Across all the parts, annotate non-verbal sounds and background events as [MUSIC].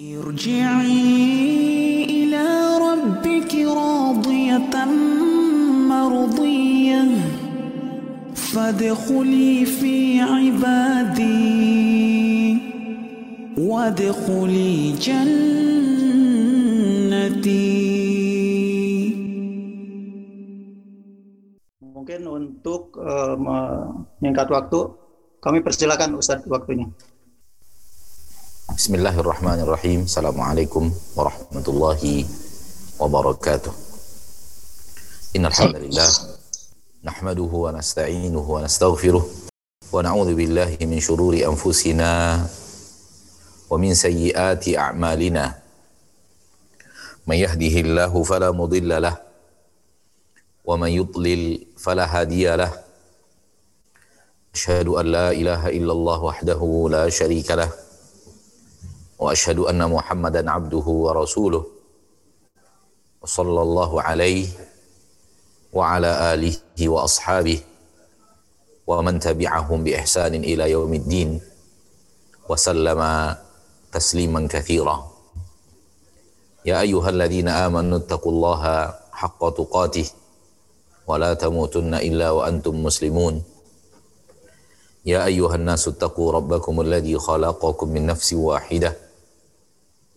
ارجعي إلى ربك راضية مرضية فادخلي في عبادي وادخلي جنتي Mungkin untuk uh, menyingkat waktu, kami persilakan Ustadz waktunya. Bismillahirrahmanirrahim. Assalamualaikum warahmatullahi wabarakatuh. Innal hamdalillah nahmaduhu wa nasta'inuhu wa nastaghfiruh wa na'udzu billahi min shururi anfusina wa min sayyiati a'malina. May yahdihillahu fala mudilla lahu ومن يضلل فلا هادي له أشهد أن لا إله إلا الله وحده لا شريك له وأشهد أن محمدا عبده ورسوله وصلى الله عليه وعلى آله وأصحابه ومن تبعهم بإحسان إلى يوم الدين وسلم تسليما كثيرا. يا أيها الذين آمنوا اتقوا الله حق تقاته ولا تموتن إلا وأنتم مسلمون. يا أيها الناس اتقوا ربكم الذي خلقكم من نفس واحدة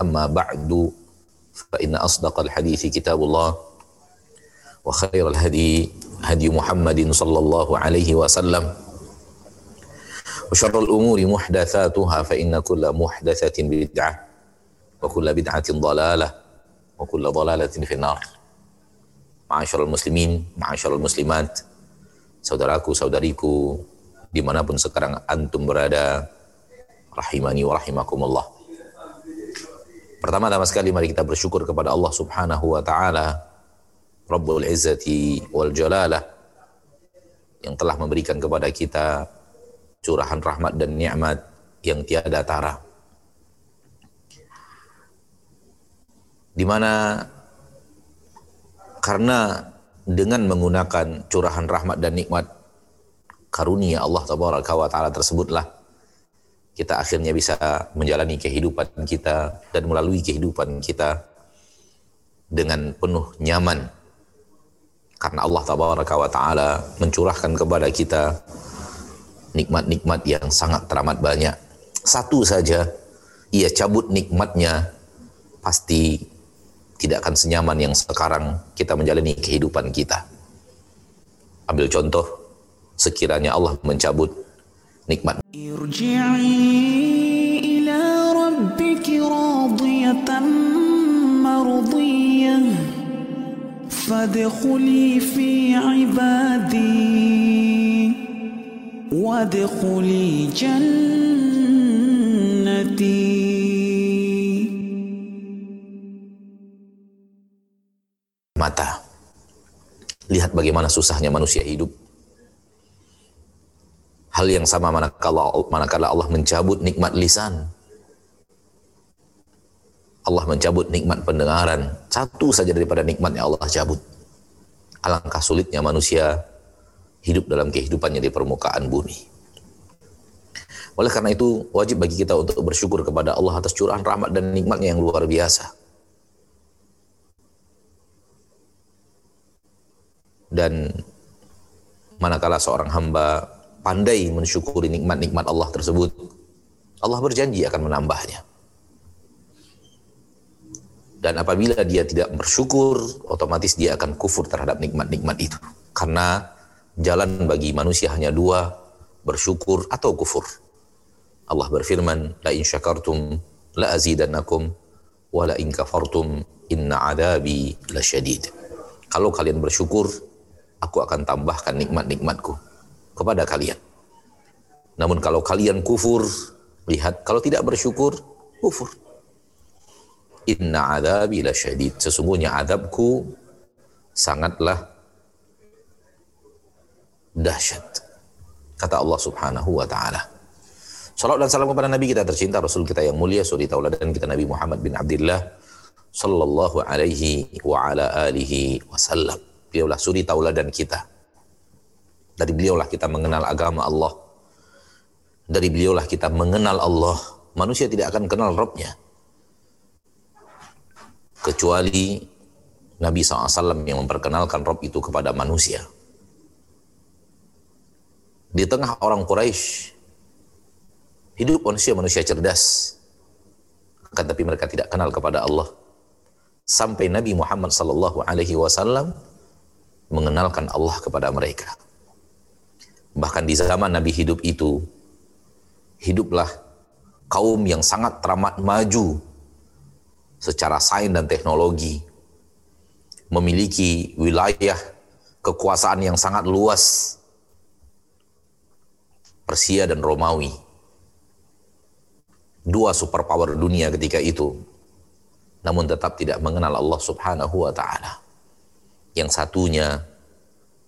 أما بعد فإن أصدق الحديث كتاب الله وخير الهدي هدي محمد صلى الله عليه وسلم وشر الأمور محدثاتها فإن كل محدثة بدعة وكل بدعة ضلالة وكل ضلالة في النار Ma'asyarul muslimin, ma'asyarul muslimat, saudaraku, saudariku, dimanapun sekarang antum berada, rahimani wa rahimakumullah. Pertama-tama sekali mari kita bersyukur kepada Allah subhanahu wa ta'ala, Rabbul Izzati wal Jalalah, yang telah memberikan kepada kita curahan rahmat dan nikmat yang tiada tara. Di mana karena dengan menggunakan curahan rahmat dan nikmat karunia Allah taala tersebutlah kita akhirnya bisa menjalani kehidupan kita dan melalui kehidupan kita dengan penuh nyaman karena Allah tabaraka wa taala mencurahkan kepada kita nikmat-nikmat yang sangat teramat banyak satu saja ia cabut nikmatnya pasti tidak akan senyaman yang sekarang kita menjalani kehidupan kita. Ambil contoh, sekiranya Allah mencabut nikmat. ارجعي إلى ربك راضية مرضية فادخلي في عبادي وادخلي جنتي mata. Lihat bagaimana susahnya manusia hidup. Hal yang sama manakala, manakala Allah mencabut nikmat lisan. Allah mencabut nikmat pendengaran. Satu saja daripada nikmat yang Allah cabut. Alangkah sulitnya manusia hidup dalam kehidupannya di permukaan bumi. Oleh karena itu, wajib bagi kita untuk bersyukur kepada Allah atas curahan rahmat dan nikmatnya yang luar biasa. dan manakala seorang hamba pandai mensyukuri nikmat-nikmat Allah tersebut, Allah berjanji akan menambahnya. Dan apabila dia tidak bersyukur, otomatis dia akan kufur terhadap nikmat-nikmat itu. Karena jalan bagi manusia hanya dua, bersyukur atau kufur. Allah berfirman, La in syakartum la azidannakum wa la in kafartum inna adabi lasyadid. Kalau kalian bersyukur, aku akan tambahkan nikmat-nikmatku kepada kalian. Namun kalau kalian kufur, lihat kalau tidak bersyukur, kufur. inna adabi lasyadid. Sesungguhnya adabku sangatlah dahsyat. Kata Allah Subhanahu wa taala. Salam dan salam kepada Nabi kita tercinta, Rasul kita yang mulia, suri tauladan kita Nabi Muhammad bin Abdullah sallallahu alaihi wa ala alihi wasallam. Beliaulah suri tauladan kita. Dari beliaulah kita mengenal agama Allah. Dari beliaulah kita mengenal Allah. Manusia tidak akan kenal Rabbnya. Kecuali Nabi SAW yang memperkenalkan Rabb itu kepada manusia. Di tengah orang Quraisy hidup manusia-manusia cerdas. Akan tapi mereka tidak kenal kepada Allah. Sampai Nabi Muhammad wasallam mengenalkan Allah kepada mereka. Bahkan di zaman Nabi hidup itu hiduplah kaum yang sangat teramat maju secara sains dan teknologi memiliki wilayah kekuasaan yang sangat luas Persia dan Romawi. Dua superpower dunia ketika itu. Namun tetap tidak mengenal Allah subhanahu wa ta'ala. Yang satunya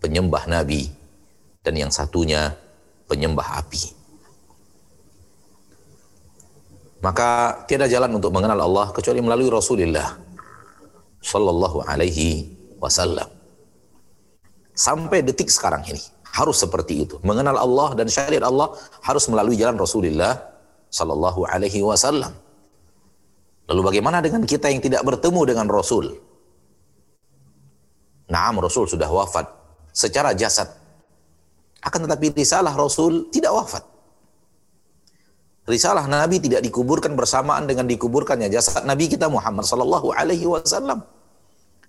penyembah Nabi dan yang satunya penyembah api. Maka tiada jalan untuk mengenal Allah kecuali melalui Rasulullah sallallahu alaihi wasallam. Sampai detik sekarang ini harus seperti itu. Mengenal Allah dan syariat Allah harus melalui jalan Rasulullah Sallallahu Alaihi Wasallam. Lalu bagaimana dengan kita yang tidak bertemu dengan Rasul? Naam Rasul sudah wafat secara jasad. Akan tetapi risalah Rasul tidak wafat. Risalah Nabi tidak dikuburkan bersamaan dengan dikuburkannya jasad Nabi kita Muhammad sallallahu alaihi wasallam.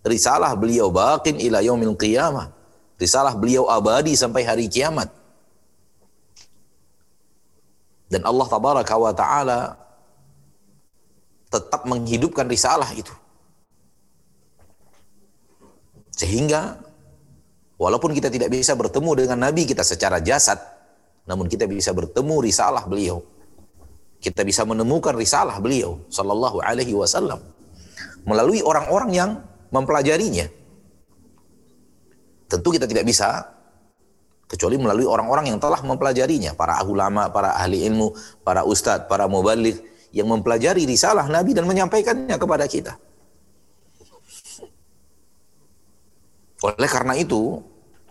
Risalah beliau baqin ila yaumil qiyamah Risalah beliau abadi sampai hari kiamat. Dan Allah tabaraka wa ta'ala tetap menghidupkan risalah itu. Sehingga walaupun kita tidak bisa bertemu dengan Nabi kita secara jasad, namun kita bisa bertemu risalah beliau. Kita bisa menemukan risalah beliau sallallahu alaihi wasallam melalui orang-orang yang mempelajarinya. Tentu kita tidak bisa kecuali melalui orang-orang yang telah mempelajarinya, para ulama, para ahli ilmu, para ustadz, para mubalik yang mempelajari risalah Nabi dan menyampaikannya kepada kita. Oleh karena itu,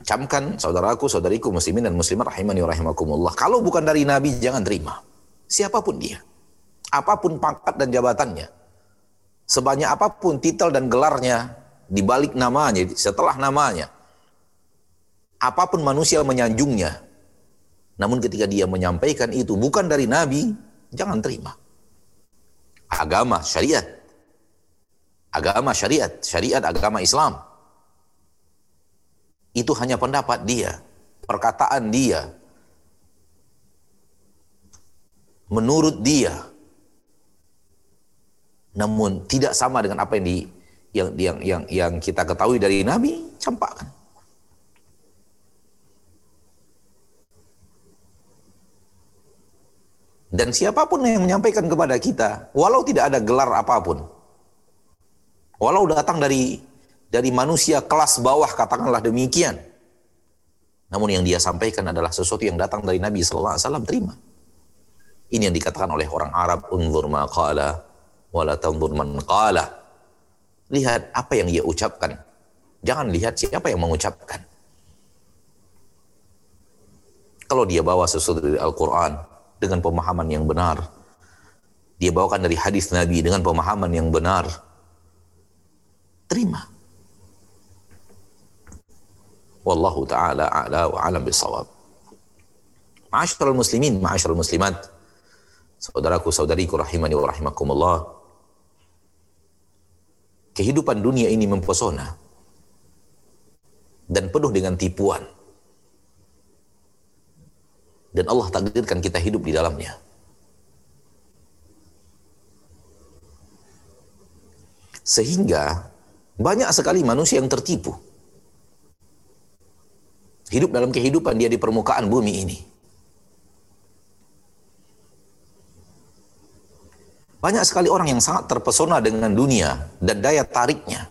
camkan saudaraku, saudariku muslimin dan muslimat rahimani rahimakumullah. Kalau bukan dari Nabi jangan terima. Siapa pun dia. Apa pun pangkat dan jabatannya. Sebanyak apa pun titel dan gelarnya di balik namanya, setelah namanya apa pun manusia menyanjungnya. Namun ketika dia menyampaikan itu bukan dari Nabi, jangan terima. Agama syariat. Agama syariat, syariat agama Islam. Itu hanya pendapat dia, perkataan dia. Menurut dia. Namun tidak sama dengan apa yang di yang yang yang, yang kita ketahui dari Nabi, campakkan. Dan siapa pun yang menyampaikan kepada kita, walau tidak ada gelar apa pun, walau datang dari dari manusia kelas bawah katakanlah demikian, namun yang dia sampaikan adalah sesuatu yang datang dari Nabi Sallallahu Alaihi Wasallam terima. Ini yang dikatakan oleh orang Arab, unzur ma qala, wala tanzur man qala. Lihat apa yang ia ucapkan. Jangan lihat siapa yang mengucapkan. Kalau dia bawa sesuatu dari Al-Quran, dengan pemahaman yang benar. Dia bawakan dari hadis Nabi dengan pemahaman yang benar. Terima. Wallahu taala a'la wa alam bisawab. Ma'asyiral muslimin, ma'asyiral muslimat. Saudaraku, saudariku rahimani wa rahimakumullah. Kehidupan dunia ini mempesona dan penuh dengan tipuan dan Allah takdirkan kita hidup di dalamnya. Sehingga banyak sekali manusia yang tertipu. Hidup dalam kehidupan dia di permukaan bumi ini. Banyak sekali orang yang sangat terpesona dengan dunia dan daya tariknya.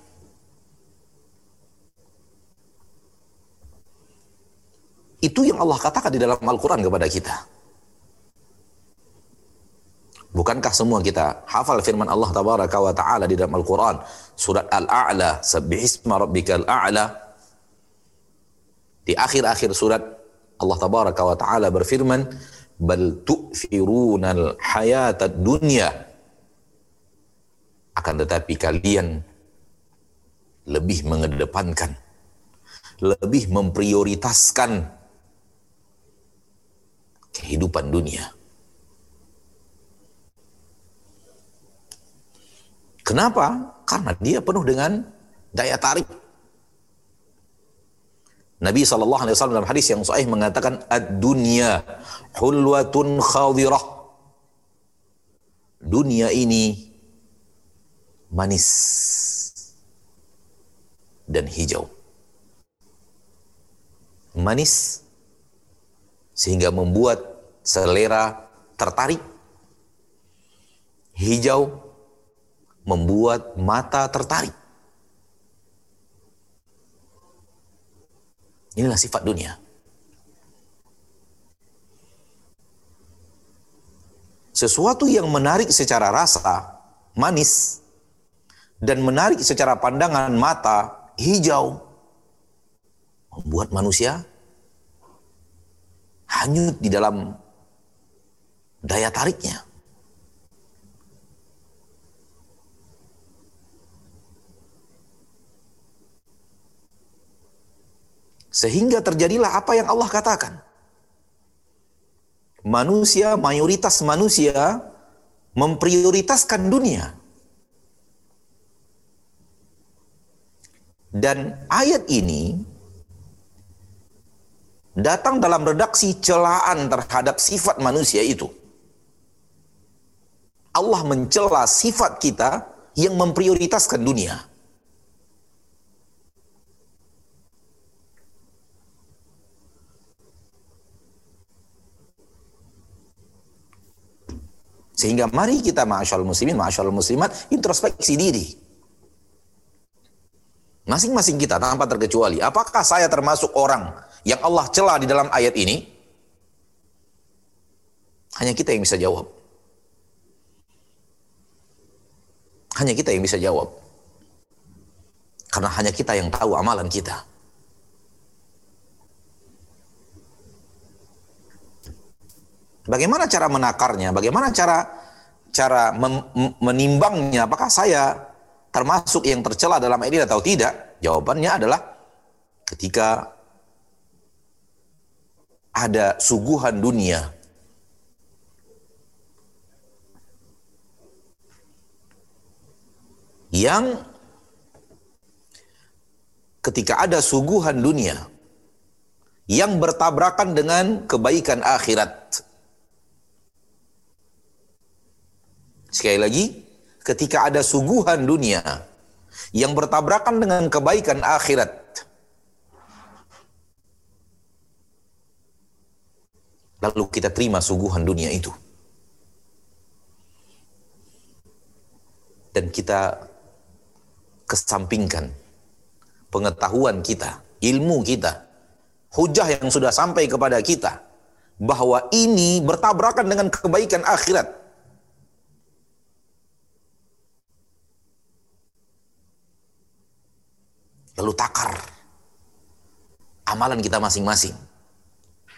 Itu yang Allah katakan di dalam Al-Quran kepada kita. Bukankah semua kita hafal firman Allah ta'ala di dalam Al-Quran. Surat Al-A'la, Sabbihisma rabbikal a'la. Di akhir-akhir surat Allah tabaraka wa ta'ala berfirman, Bal tu'firunal hayatad dunya. Akan tetapi kalian lebih mengedepankan, lebih memprioritaskan kehidupan dunia. Kenapa? Karena dia penuh dengan daya tarik. Nabi SAW dalam hadis yang sahih mengatakan ad-dunya hulwatun khadirah. Dunia ini manis dan hijau. Manis sehingga membuat selera tertarik. Hijau membuat mata tertarik. Inilah sifat dunia. Sesuatu yang menarik secara rasa, manis, dan menarik secara pandangan mata, hijau, membuat manusia hanyut di dalam daya tariknya. Sehingga terjadilah apa yang Allah katakan. Manusia, mayoritas manusia memprioritaskan dunia. Dan ayat ini datang dalam redaksi celaan terhadap sifat manusia itu. Allah mencela sifat kita yang memprioritaskan dunia. Sehingga mari kita ma'asyal muslimin, ma'asyal muslimat, introspeksi diri. Masing-masing kita tanpa terkecuali, apakah saya termasuk orang yang Allah cela di dalam ayat ini? Hanya kita yang bisa jawab. Hanya kita yang bisa jawab. Karena hanya kita yang tahu amalan kita. Bagaimana cara menakarnya? Bagaimana cara cara menimbangnya? Apakah saya termasuk yang tercela dalam ini atau tidak? Jawabannya adalah ketika ada suguhan dunia yang ketika ada suguhan dunia yang bertabrakan dengan kebaikan akhirat Sekali lagi, ketika ada suguhan dunia yang bertabrakan dengan kebaikan akhirat, lalu kita terima suguhan dunia itu. Dan kita kesampingkan pengetahuan kita, ilmu kita, hujah yang sudah sampai kepada kita, bahwa ini bertabrakan dengan kebaikan akhirat. Lalu takar amalan kita masing-masing.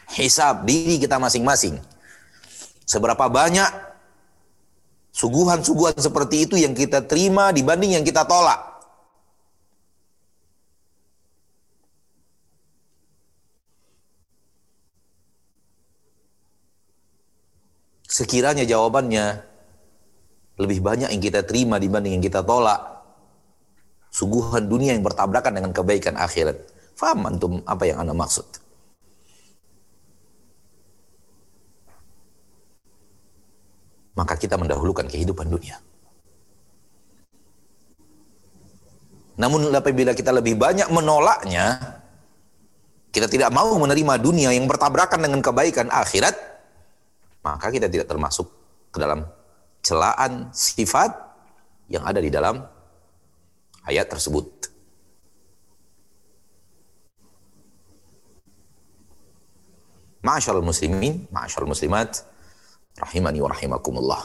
Hisab diri kita masing-masing. Seberapa banyak suguhan-suguhan seperti itu yang kita terima dibanding yang kita tolak. Sekiranya jawabannya lebih banyak yang kita terima dibanding yang kita tolak, Suguhan dunia yang bertabrakan dengan kebaikan akhirat. Faham antum apa yang anda maksud? Maka kita mendahulukan kehidupan dunia. Namun apabila kita lebih banyak menolaknya, kita tidak mau menerima dunia yang bertabrakan dengan kebaikan akhirat, maka kita tidak termasuk ke dalam celaan sifat yang ada di dalam ayat tersebut. Ma'asyarul muslimin, ma'asyarul muslimat, rahimani wa rahimakumullah.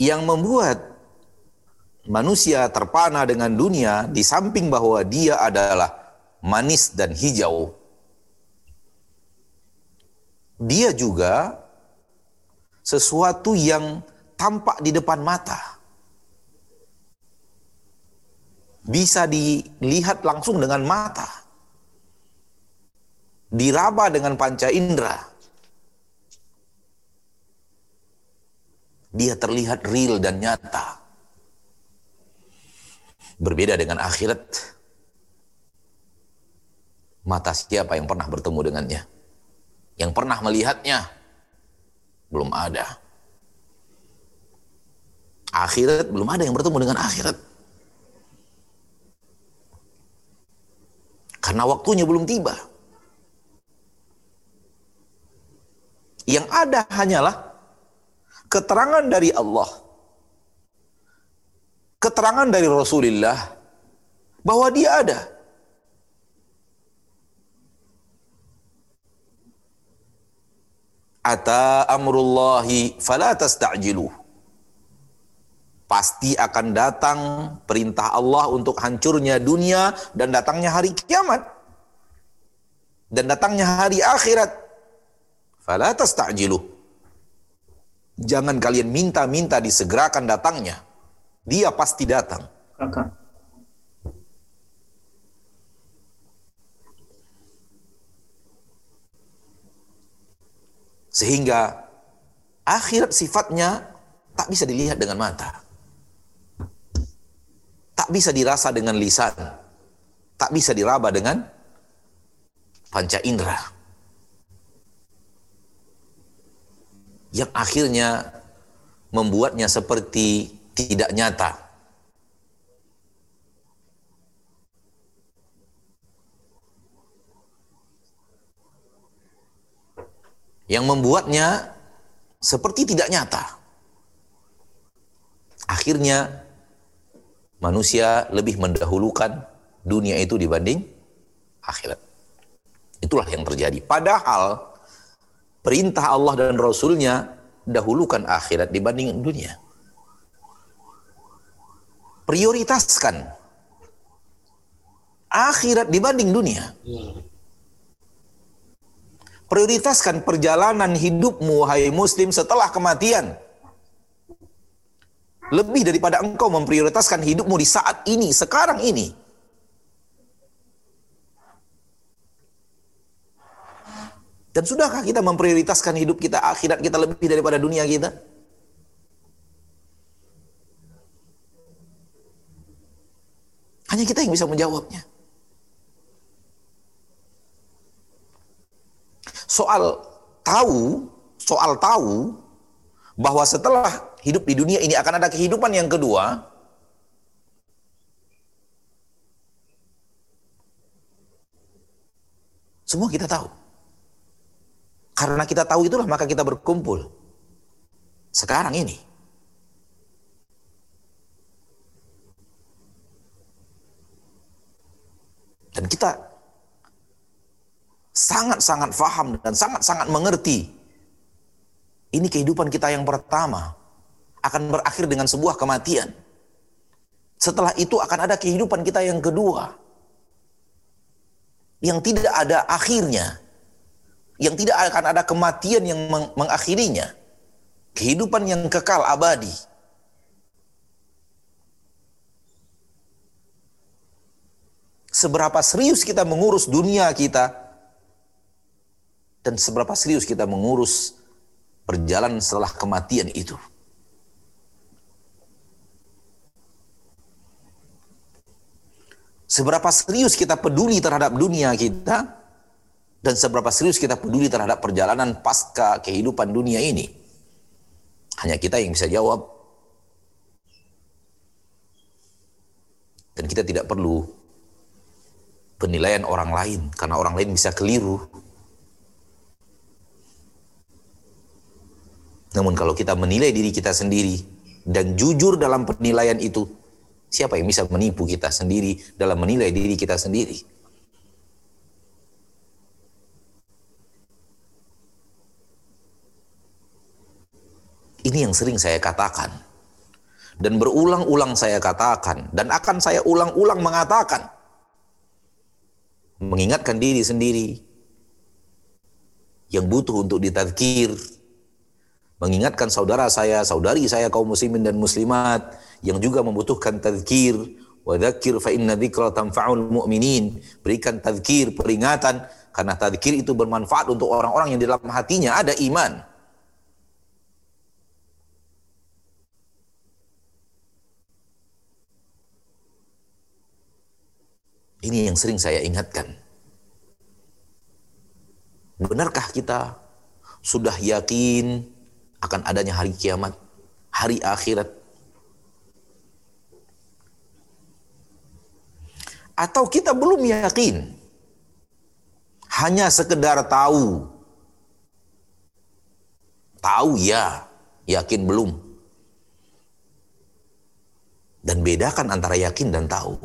Yang membuat manusia terpana dengan dunia di samping bahwa dia adalah manis dan hijau. Dia juga sesuatu yang tampak di depan mata. Bisa dilihat langsung dengan mata. Diraba dengan panca indera. Dia terlihat real dan nyata. Berbeda dengan akhirat. Mata siapa yang pernah bertemu dengannya? Yang pernah melihatnya? Belum ada. Akhirat belum ada yang bertemu dengan akhirat. Karena waktunya belum tiba. Yang ada hanyalah keterangan dari Allah. Keterangan dari Rasulullah bahwa dia ada. Ata amrullahi fala tasta'jiluh pasti akan datang perintah Allah untuk hancurnya dunia dan datangnya hari kiamat. Dan datangnya hari akhirat. Fala tasta'jilu. Jangan kalian minta-minta disegerakan datangnya. Dia pasti datang. Kakak. sehingga akhirat sifatnya tak bisa dilihat dengan mata tak bisa dirasa dengan lisan, tak bisa diraba dengan panca indera. Yang akhirnya membuatnya seperti tidak nyata. Yang membuatnya seperti tidak nyata. Akhirnya manusia lebih mendahulukan dunia itu dibanding akhirat. Itulah yang terjadi. Padahal perintah Allah dan Rasulnya dahulukan akhirat dibanding dunia. Prioritaskan akhirat dibanding dunia. Prioritaskan perjalanan hidupmu, wahai muslim, setelah kematian lebih daripada engkau memprioritaskan hidupmu di saat ini, sekarang ini. Dan sudahkah kita memprioritaskan hidup kita, akhirat kita lebih daripada dunia kita? Hanya kita yang bisa menjawabnya. Soal tahu, soal tahu bahwa setelah hidup di dunia ini akan ada kehidupan yang kedua. Semua kita tahu. Karena kita tahu itulah maka kita berkumpul. Sekarang ini. Dan kita sangat-sangat faham dan sangat-sangat mengerti. Ini kehidupan kita yang pertama akan berakhir dengan sebuah kematian. Setelah itu akan ada kehidupan kita yang kedua. Yang tidak ada akhirnya. Yang tidak akan ada kematian yang meng mengakhirinya. Kehidupan yang kekal abadi. Seberapa serius kita mengurus dunia kita dan seberapa serius kita mengurus perjalanan setelah kematian itu. Seberapa serius kita peduli terhadap dunia kita dan seberapa serius kita peduli terhadap perjalanan pasca kehidupan dunia ini. Hanya kita yang bisa jawab. Dan kita tidak perlu penilaian orang lain karena orang lain bisa keliru. Namun kalau kita menilai diri kita sendiri dan jujur dalam penilaian itu, siapa yang bisa menipu kita sendiri dalam menilai diri kita sendiri? Ini yang sering saya katakan. Dan berulang-ulang saya katakan. Dan akan saya ulang-ulang mengatakan. Mengingatkan diri sendiri. Yang butuh untuk ditadkir mengingatkan saudara saya, saudari saya kaum muslimin dan muslimat yang juga membutuhkan tazkir wa dzakir fa inna dzikra tanfa'ul mu'minin. Berikan tazkir, peringatan karena tazkir itu bermanfaat untuk orang-orang yang di dalam hatinya ada iman. Ini yang sering saya ingatkan. Benarkah kita sudah yakin akan adanya hari kiamat, hari akhirat. Atau kita belum yakin, hanya sekedar tahu. Tahu ya, yakin belum. Dan bedakan antara yakin dan tahu.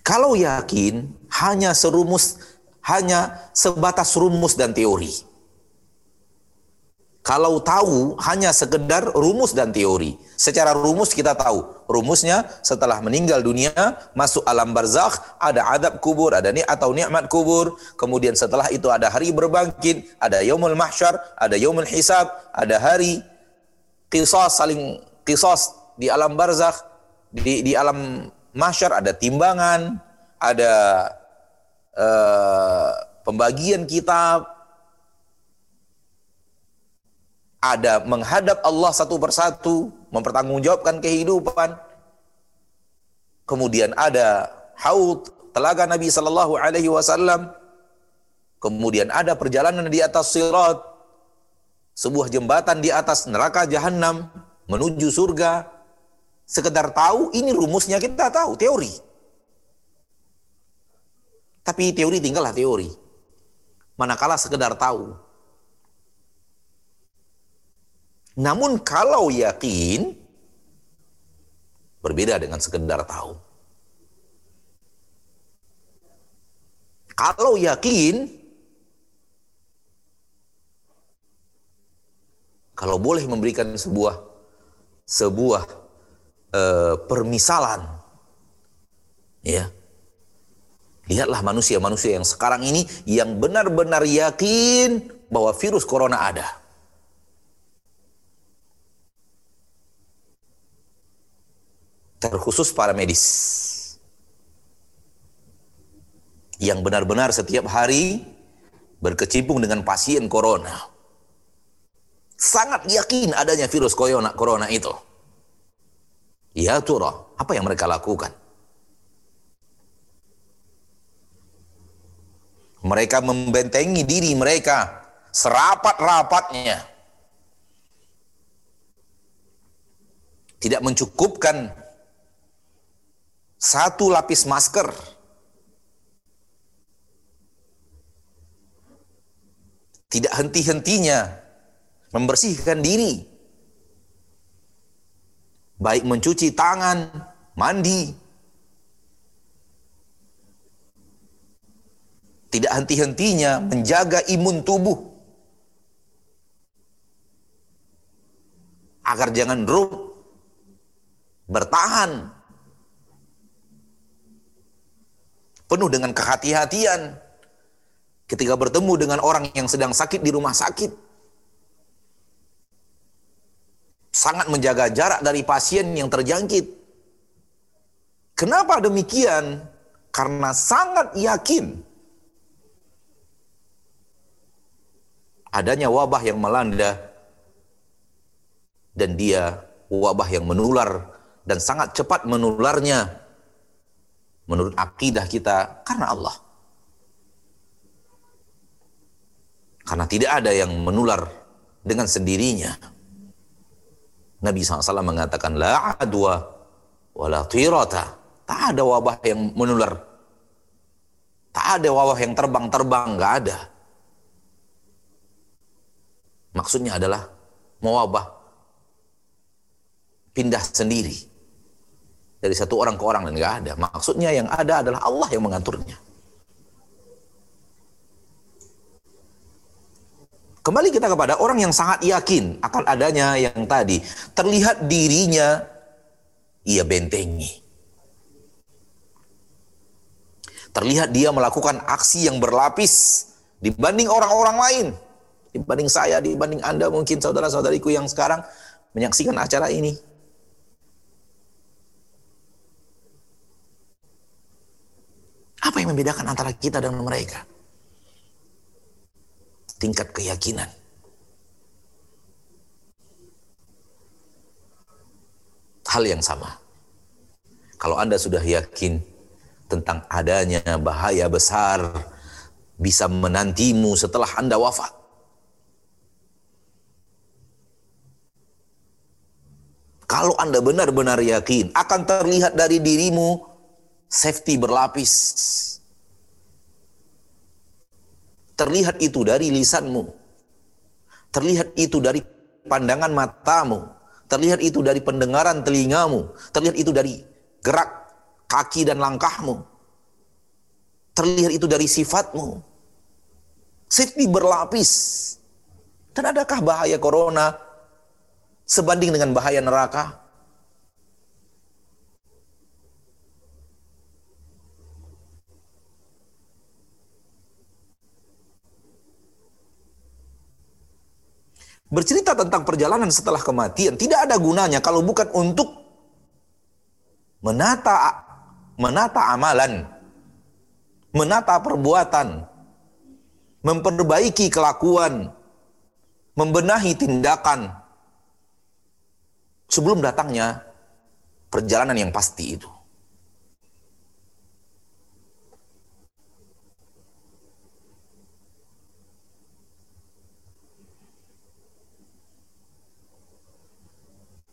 Kalau yakin, hanya serumus hanya sebatas rumus dan teori. Kalau tahu hanya sekedar rumus dan teori. Secara rumus kita tahu. Rumusnya setelah meninggal dunia, masuk alam barzakh, ada adab kubur, ada ni atau nikmat kubur. Kemudian setelah itu ada hari berbangkit, ada yaumul mahsyar, ada yaumul hisab, ada hari qisas saling qisas di alam barzakh, di di alam mahsyar ada timbangan, ada uh, pembagian kitab, ada menghadap Allah satu persatu, mempertanggungjawabkan kehidupan. Kemudian ada haud telaga Nabi Shallallahu Alaihi Wasallam. Kemudian ada perjalanan di atas sirat, sebuah jembatan di atas neraka jahanam menuju surga. Sekedar tahu ini rumusnya kita tahu teori. Tapi teori tinggallah teori. Manakala sekedar tahu. Namun kalau yakin, berbeda dengan sekedar tahu. Kalau yakin, kalau boleh memberikan sebuah sebuah uh, permisalan, ya, Lihatlah manusia-manusia yang sekarang ini yang benar-benar yakin bahwa virus corona ada. Terkhusus para medis. Yang benar-benar setiap hari berkecimpung dengan pasien corona. Sangat yakin adanya virus corona, corona itu. Ya turah, apa yang mereka lakukan? Mereka membentengi diri mereka serapat-rapatnya. Tidak mencukupkan satu lapis masker. Tidak henti-hentinya. Membersihkan diri. Baik mencuci tangan, mandi, tidak henti-hentinya menjaga imun tubuh. Agar jangan drop bertahan penuh dengan kehati-hatian. Ketika bertemu dengan orang yang sedang sakit di rumah sakit. Sangat menjaga jarak dari pasien yang terjangkit. Kenapa demikian? Karena sangat yakin. Adanya wabah yang melanda. Dan dia wabah yang menular. Dan sangat cepat menularnya menurut akidah kita karena Allah. Karena tidak ada yang menular dengan sendirinya. Nabi SAW mengatakan, La adwa wa la tirata. Tak ada wabah yang menular. Tak ada wabah yang terbang-terbang, nggak ada Maksudnya adalah mewabah pindah sendiri dari satu orang ke orang dan nggak ada. Maksudnya yang ada adalah Allah yang mengaturnya. Kembali kita kepada orang yang sangat yakin akan adanya yang tadi. Terlihat dirinya ia bentengi. Terlihat dia melakukan aksi yang berlapis dibanding orang-orang lain. Dibanding saya, dibanding Anda mungkin saudara-saudariku yang sekarang menyaksikan acara ini. Apa yang membedakan antara kita dan mereka? tingkat keyakinan. Hal yang sama. Kalau Anda sudah yakin tentang adanya bahaya besar bisa menantimu setelah Anda wafat. Kalau Anda benar-benar yakin akan terlihat dari dirimu safety berlapis Terlihat itu dari lisanmu. Terlihat itu dari pandangan matamu. Terlihat itu dari pendengaran telingamu. Terlihat itu dari gerak kaki dan langkahmu. Terlihat itu dari sifatmu. Safety berlapis. Dan adakah bahaya corona sebanding dengan bahaya neraka? Bercerita tentang perjalanan setelah kematian tidak ada gunanya kalau bukan untuk menata menata amalan, menata perbuatan, memperbaiki kelakuan, membenahi tindakan sebelum datangnya perjalanan yang pasti itu.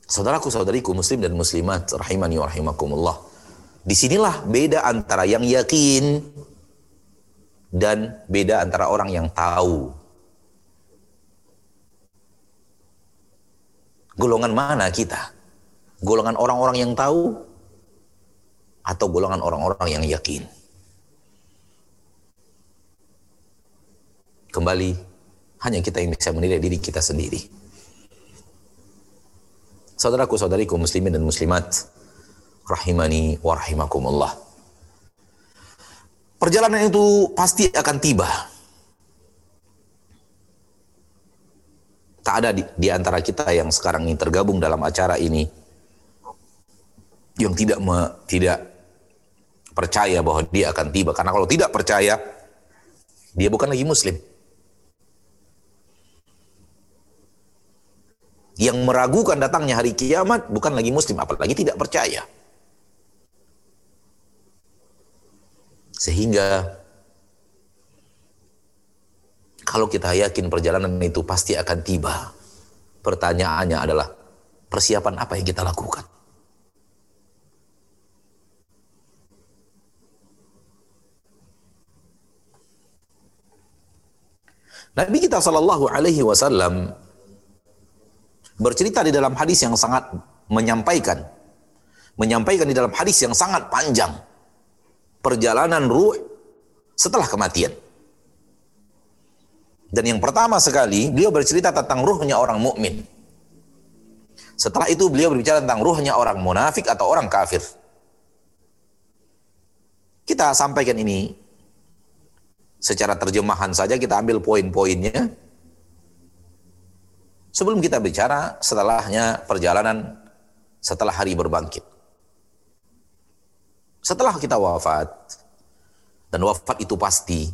Saudaraku saudariku muslim dan muslimat rahimani wa rahimakumullah. Di sinilah beda antara yang yakin dan beda antara orang yang tahu. Golongan mana kita? Golongan orang-orang yang tahu atau golongan orang-orang yang yakin? Kembali hanya kita yang bisa menilai diri kita sendiri. Saudaraku saudariku muslimin dan muslimat rahimani wa. Perjalanan itu pasti akan tiba. Tak ada di, di antara kita yang sekarang ini tergabung dalam acara ini yang tidak me, tidak percaya bahwa dia akan tiba karena kalau tidak percaya dia bukan lagi muslim. Yang meragukan datangnya hari kiamat bukan lagi muslim apalagi tidak percaya. Sehingga kalau kita yakin perjalanan itu pasti akan tiba. Pertanyaannya adalah persiapan apa yang kita lakukan? Nabi kita Shallallahu Alaihi Wasallam bercerita di dalam hadis yang sangat menyampaikan menyampaikan di dalam hadis yang sangat panjang perjalanan ruh setelah kematian. Dan yang pertama sekali beliau bercerita tentang ruhnya orang mukmin. Setelah itu beliau berbicara tentang ruhnya orang munafik atau orang kafir. Kita sampaikan ini secara terjemahan saja kita ambil poin-poinnya Sebelum kita bicara setelahnya perjalanan setelah hari berbangkit. Setelah kita wafat, dan wafat itu pasti,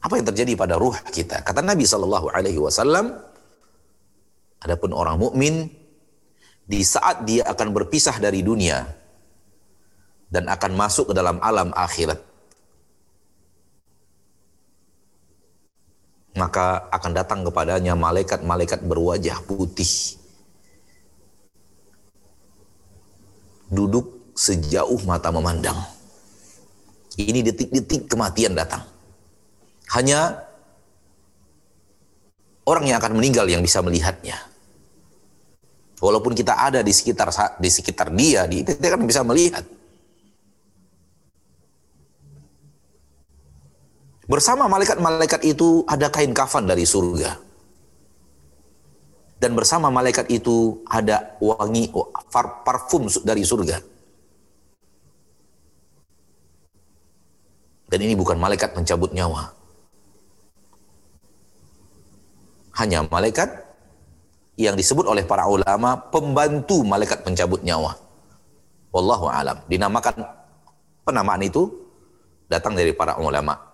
apa yang terjadi pada ruh kita? Kata Nabi Shallallahu Alaihi Wasallam, adapun orang mukmin di saat dia akan berpisah dari dunia dan akan masuk ke dalam alam akhirat, maka akan datang kepadanya malaikat-malaikat berwajah putih. Duduk sejauh mata memandang. Ini detik-detik kematian datang. Hanya orang yang akan meninggal yang bisa melihatnya. Walaupun kita ada di sekitar di sekitar dia, di kita kan bisa melihat. Bersama malaikat-malaikat itu ada kain kafan dari surga. Dan bersama malaikat itu ada wangi parfum dari surga. Dan ini bukan malaikat pencabut nyawa. Hanya malaikat yang disebut oleh para ulama pembantu malaikat pencabut nyawa. Wallahu alam. Dinamakan penamaan itu datang dari para ulama.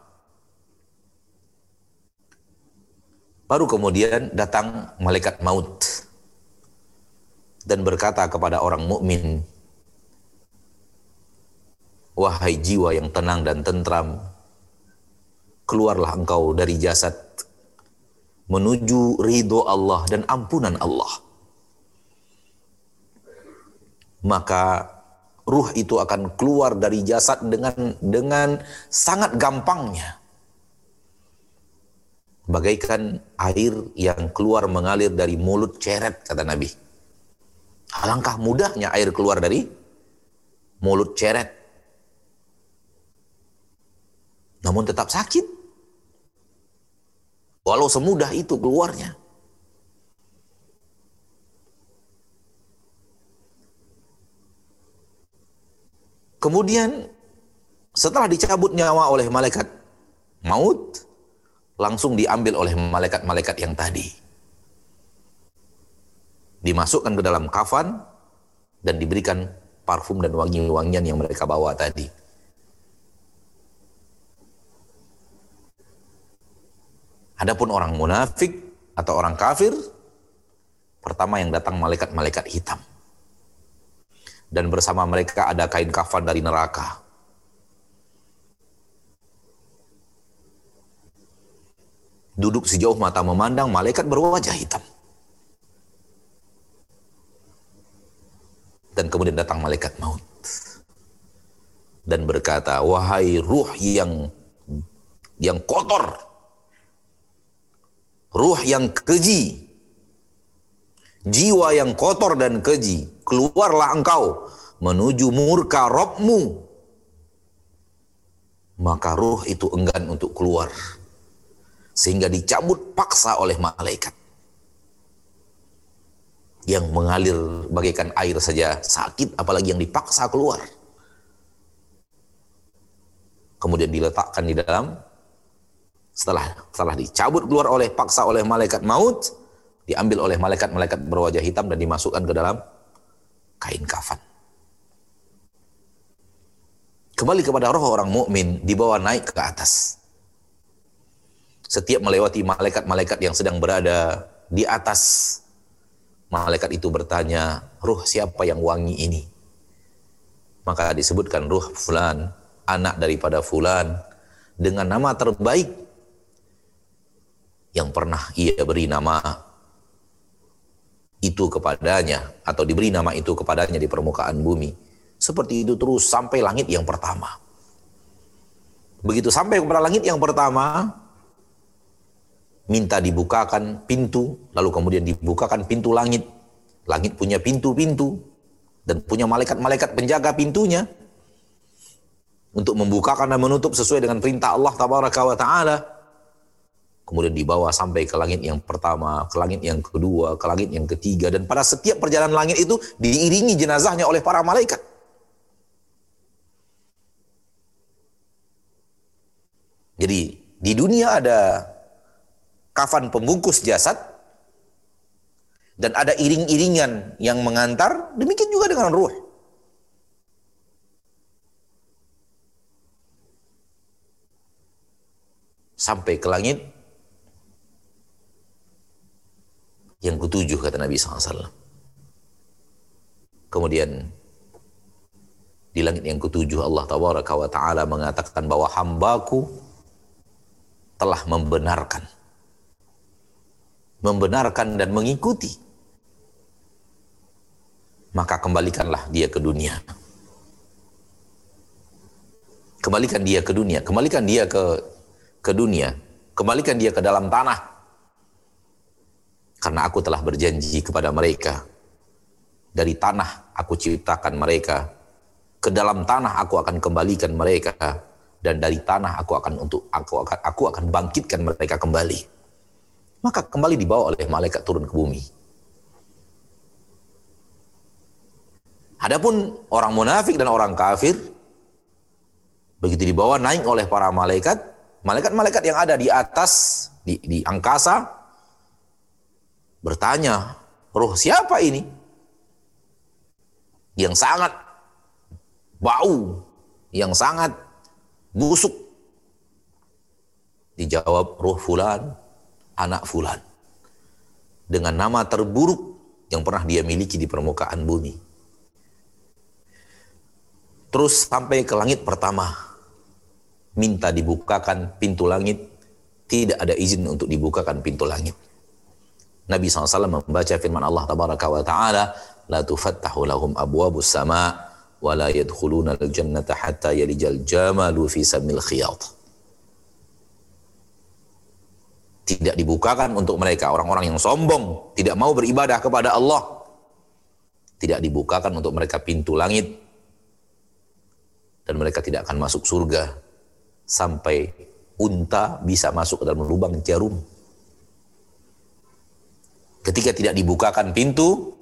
Baru kemudian datang malaikat maut dan berkata kepada orang mukmin, "Wahai jiwa yang tenang dan tentram, keluarlah engkau dari jasad menuju ridho Allah dan ampunan Allah. Maka ruh itu akan keluar dari jasad dengan dengan sangat gampangnya. Bagaikan air yang keluar mengalir dari mulut ceret kata Nabi. Alangkah mudahnya air keluar dari mulut ceret. Namun tetap sakit. Walau semudah itu keluarnya. Kemudian setelah dicabut nyawa oleh malaikat maut, langsung diambil oleh malaikat-malaikat yang tadi. Dimasukkan ke dalam kafan dan diberikan parfum dan wangi-wangian yang mereka bawa tadi. Adapun orang munafik atau orang kafir, pertama yang datang malaikat-malaikat hitam. Dan bersama mereka ada kain kafan dari neraka. Duduk sejauh mata memandang, malaikat berwajah hitam. Dan kemudian datang malaikat maut. Dan berkata, wahai ruh yang yang kotor, ruh yang keji, jiwa yang kotor dan keji, keluarlah engkau menuju murka Robmu. Maka ruh itu enggan untuk keluar. Sehingga dicabut paksa oleh malaikat. Yang mengalir bagaikan air saja sakit, apalagi yang dipaksa keluar. Kemudian diletakkan di dalam setelah setelah dicabut keluar oleh paksa oleh malaikat maut, diambil oleh malaikat-malaikat berwajah hitam dan dimasukkan ke dalam kain kafan. Kembali kepada roh orang mukmin dibawa naik ke atas. Setiap melewati malaikat-malaikat yang sedang berada di atas, malaikat itu bertanya, "Ruh siapa yang wangi ini?" Maka disebutkan ruh fulan, anak daripada fulan dengan nama terbaik yang pernah ia beri nama itu kepadanya atau diberi nama itu kepadanya di permukaan bumi. Seperti itu terus sampai langit yang pertama. Begitu sampai kepada langit yang pertama, minta dibukakan pintu, lalu kemudian dibukakan pintu langit. Langit punya pintu-pintu dan punya malaikat-malaikat penjaga pintunya untuk membukakan dan menutup sesuai dengan perintah Allah tabaraka wa taala kemudian dibawa sampai ke langit yang pertama, ke langit yang kedua, ke langit yang ketiga, dan pada setiap perjalanan langit itu diiringi jenazahnya oleh para malaikat. Jadi di dunia ada kafan pembungkus jasad dan ada iring-iringan yang mengantar, demikian juga dengan ruh. Sampai ke langit yang ketujuh kata Nabi SAW. Kemudian di langit yang ketujuh Allah wa Ta'ala mengatakan bahwa hambaku telah membenarkan membenarkan dan mengikuti maka kembalikanlah dia ke dunia. Kembalikan dia ke dunia. Kembalikan dia ke ke dunia. Kembalikan dia ke dalam tanah. Karena aku telah berjanji kepada mereka, dari tanah aku ciptakan mereka, ke dalam tanah aku akan kembalikan mereka, dan dari tanah aku akan untuk aku akan aku akan bangkitkan mereka kembali. Maka kembali dibawa oleh malaikat turun ke bumi. Adapun orang munafik dan orang kafir begitu dibawa naik oleh para malaikat, malaikat-malaikat yang ada di atas di, di angkasa bertanya, "Roh siapa ini?" Yang sangat bau, yang sangat busuk. Dijawab, "Roh fulan, anak fulan." Dengan nama terburuk yang pernah dia miliki di permukaan bumi. Terus sampai ke langit pertama. Minta dibukakan pintu langit. Tidak ada izin untuk dibukakan pintu langit. Nabi SAW membaca firman Allah Tabaraka wa Ta'ala, La tufattahu lahum abwabus sama' wa la yadkhuluna al-jannata hatta yalijal jamalu fi samil khiyat. Tidak dibukakan untuk mereka orang-orang yang sombong, tidak mau beribadah kepada Allah. Tidak dibukakan untuk mereka pintu langit dan mereka tidak akan masuk surga sampai unta bisa masuk ke dalam lubang jarum. Ketika tidak dibukakan pintu,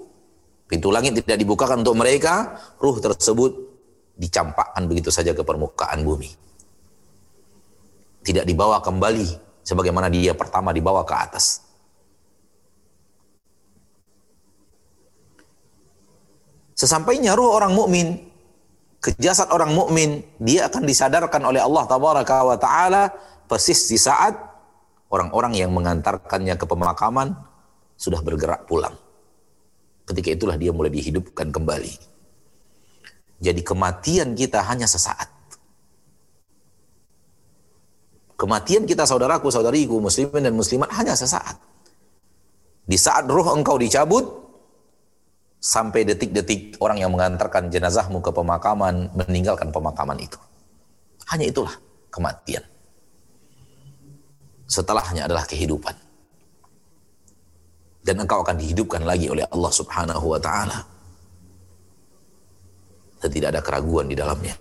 pintu langit tidak dibukakan untuk mereka, ruh tersebut dicampakkan begitu saja ke permukaan bumi. Tidak dibawa kembali sebagaimana dia pertama dibawa ke atas. Sesampainya ruh orang mukmin ke jasad orang mukmin, dia akan disadarkan oleh Allah tabaraka wa taala persis di saat orang-orang yang mengantarkannya ke pemakaman sudah bergerak pulang. Ketika itulah dia mulai dihidupkan kembali. Jadi kematian kita hanya sesaat. Kematian kita saudaraku, saudariku, muslimin dan muslimat hanya sesaat. Di saat roh engkau dicabut, sampai detik-detik orang yang mengantarkan jenazahmu ke pemakaman meninggalkan pemakaman itu. Hanya itulah kematian. Setelahnya adalah kehidupan. Dan engkau akan dihidupkan lagi oleh Allah Subhanahu wa taala. Dan tidak ada keraguan di dalamnya.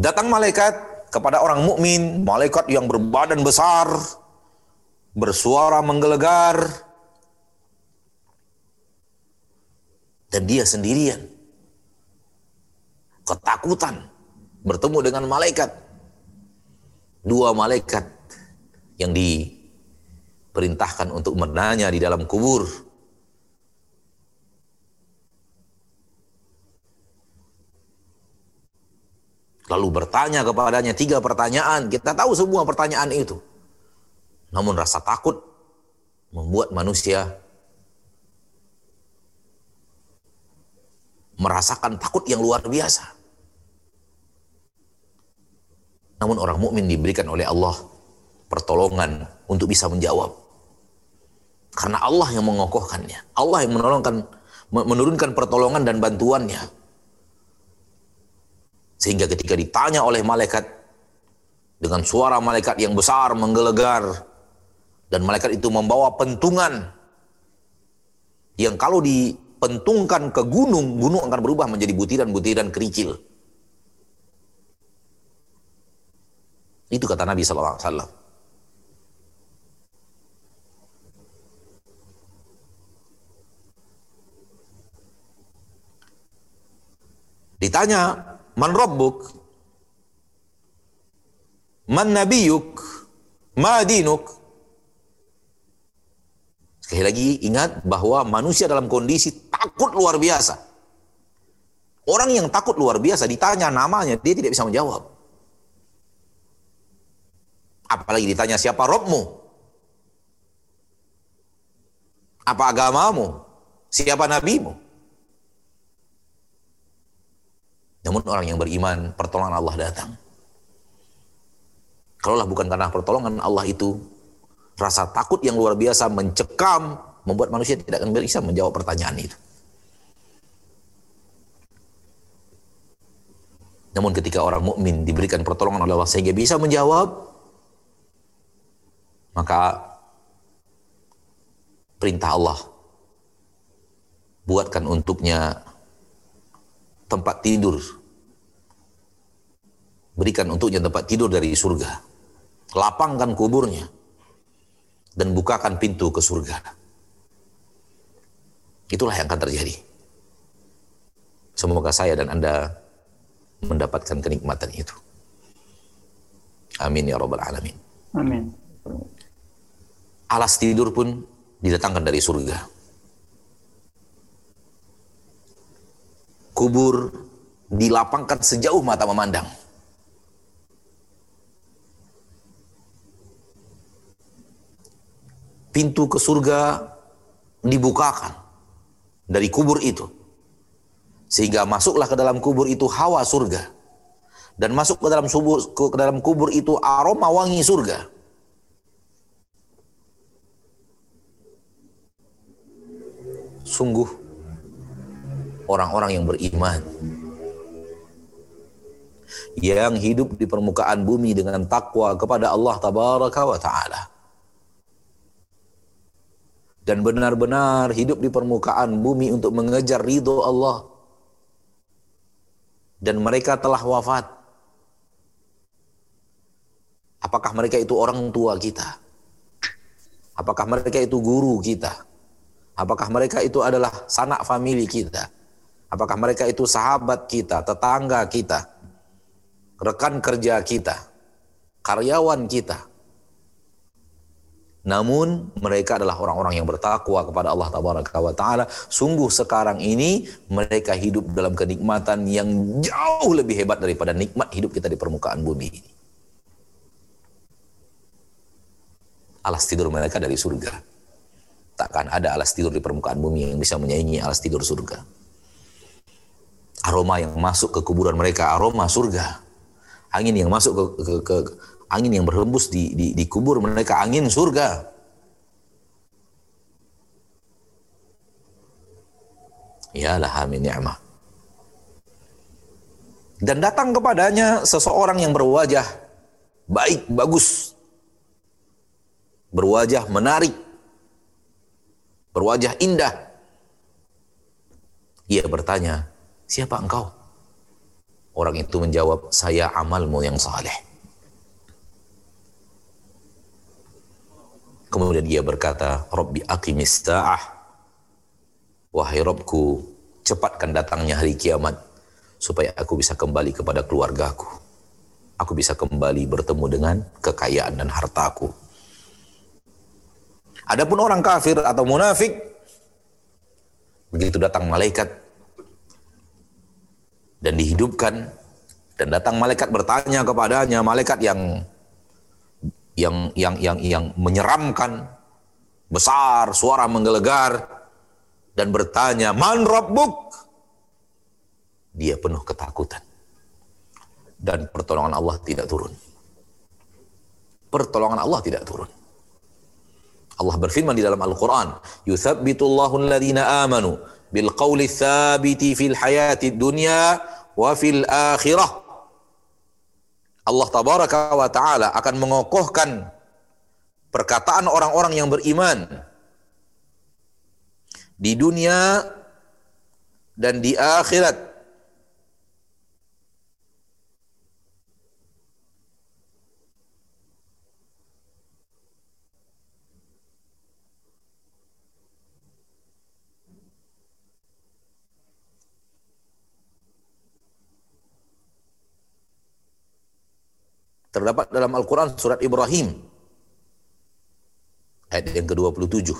Datang malaikat kepada orang mukmin, malaikat yang berbadan besar, bersuara menggelegar, dan dia sendirian. Ketakutan bertemu dengan malaikat. Dua malaikat yang diperintahkan untuk menanya di dalam kubur. Lalu bertanya kepadanya tiga pertanyaan. Kita tahu semua pertanyaan itu. Namun rasa takut membuat manusia merasakan takut yang luar biasa. Namun orang mukmin diberikan oleh Allah pertolongan untuk bisa menjawab. Karena Allah yang mengokohkannya. Allah yang menolongkan menurunkan pertolongan dan bantuannya. Sehingga ketika ditanya oleh malaikat dengan suara malaikat yang besar menggelegar dan malaikat itu membawa pentungan yang kalau dipentungkan ke gunung, gunung akan berubah menjadi butiran-butiran kerikil. Itu kata Nabi Wasallam. Ditanya, man rabbuk? Man nabiyuk? Ma dinuk? Sekali lagi ingat bahwa manusia dalam kondisi takut luar biasa. Orang yang takut luar biasa ditanya namanya, dia tidak bisa menjawab. Apalagi ditanya siapa Robmu? Apa agamamu? Siapa nabimu? Namun orang yang beriman, pertolongan Allah datang. Kalaulah bukan karena pertolongan Allah itu, rasa takut yang luar biasa mencekam, membuat manusia tidak akan bisa menjawab pertanyaan itu. Namun ketika orang mukmin diberikan pertolongan oleh Allah sehingga bisa menjawab, Maka perintah Allah buatkan untuknya tempat tidur. Berikan untuknya tempat tidur dari surga. Lapangkan kuburnya dan bukakan pintu ke surga. Itulah yang akan terjadi. Semoga saya dan Anda mendapatkan kenikmatan itu. Amin ya rabbal alamin. Amin. Alas tidur pun didatangkan dari surga. Kubur dilapangkan sejauh mata memandang. Pintu ke surga dibukakan dari kubur itu. Sehingga masuklah ke dalam kubur itu hawa surga. Dan masuk ke dalam kubur, ke dalam kubur itu aroma wangi surga. sungguh orang-orang yang beriman. Yang hidup di permukaan bumi dengan takwa kepada Allah tabaraka wa taala. Dan benar-benar hidup di permukaan bumi untuk mengejar ridho Allah. Dan mereka telah wafat. Apakah mereka itu orang tua kita? Apakah mereka itu guru kita? Apakah mereka itu adalah sanak famili kita? Apakah mereka itu sahabat kita, tetangga kita, rekan kerja kita, karyawan kita? Namun mereka adalah orang-orang yang bertakwa kepada Allah Taala. Sungguh sekarang ini mereka hidup dalam kenikmatan yang jauh lebih hebat daripada nikmat hidup kita di permukaan bumi ini. Alas tidur mereka dari surga. Takkan ada alas tidur di permukaan bumi yang bisa menyaingi alas tidur surga. Aroma yang masuk ke kuburan mereka, aroma surga. Angin yang masuk ke, ke, ke angin yang berhembus di, di, di kubur mereka, angin surga. Ya amin ni'mah. Dan datang kepadanya seseorang yang berwajah baik, bagus. Berwajah menarik, berwajah indah. Ia bertanya, siapa engkau? Orang itu menjawab, saya amalmu yang saleh. Kemudian dia berkata, Rabbi aqimis ta'ah. Wahai Robku, cepatkan datangnya hari kiamat supaya aku bisa kembali kepada keluargaku. Aku bisa kembali bertemu dengan kekayaan dan hartaku. Adapun orang kafir atau munafik begitu datang malaikat dan dihidupkan. Dan datang malaikat bertanya kepadanya malaikat yang yang yang yang yang menyeramkan besar suara menggelegar dan bertanya man rabbuk? Dia penuh ketakutan. Dan pertolongan Allah tidak turun. Pertolongan Allah tidak turun. Allah berfirman di dalam Al-Quran, Yuthabbitullahu alladhina amanu bil qawli thabiti fil hayati dunya wa fil akhirah. Allah tabaraka wa ta'ala akan mengokohkan perkataan orang-orang yang beriman di dunia dan di akhirat terdapat dalam Al-Quran surat Ibrahim. Ayat yang ke-27.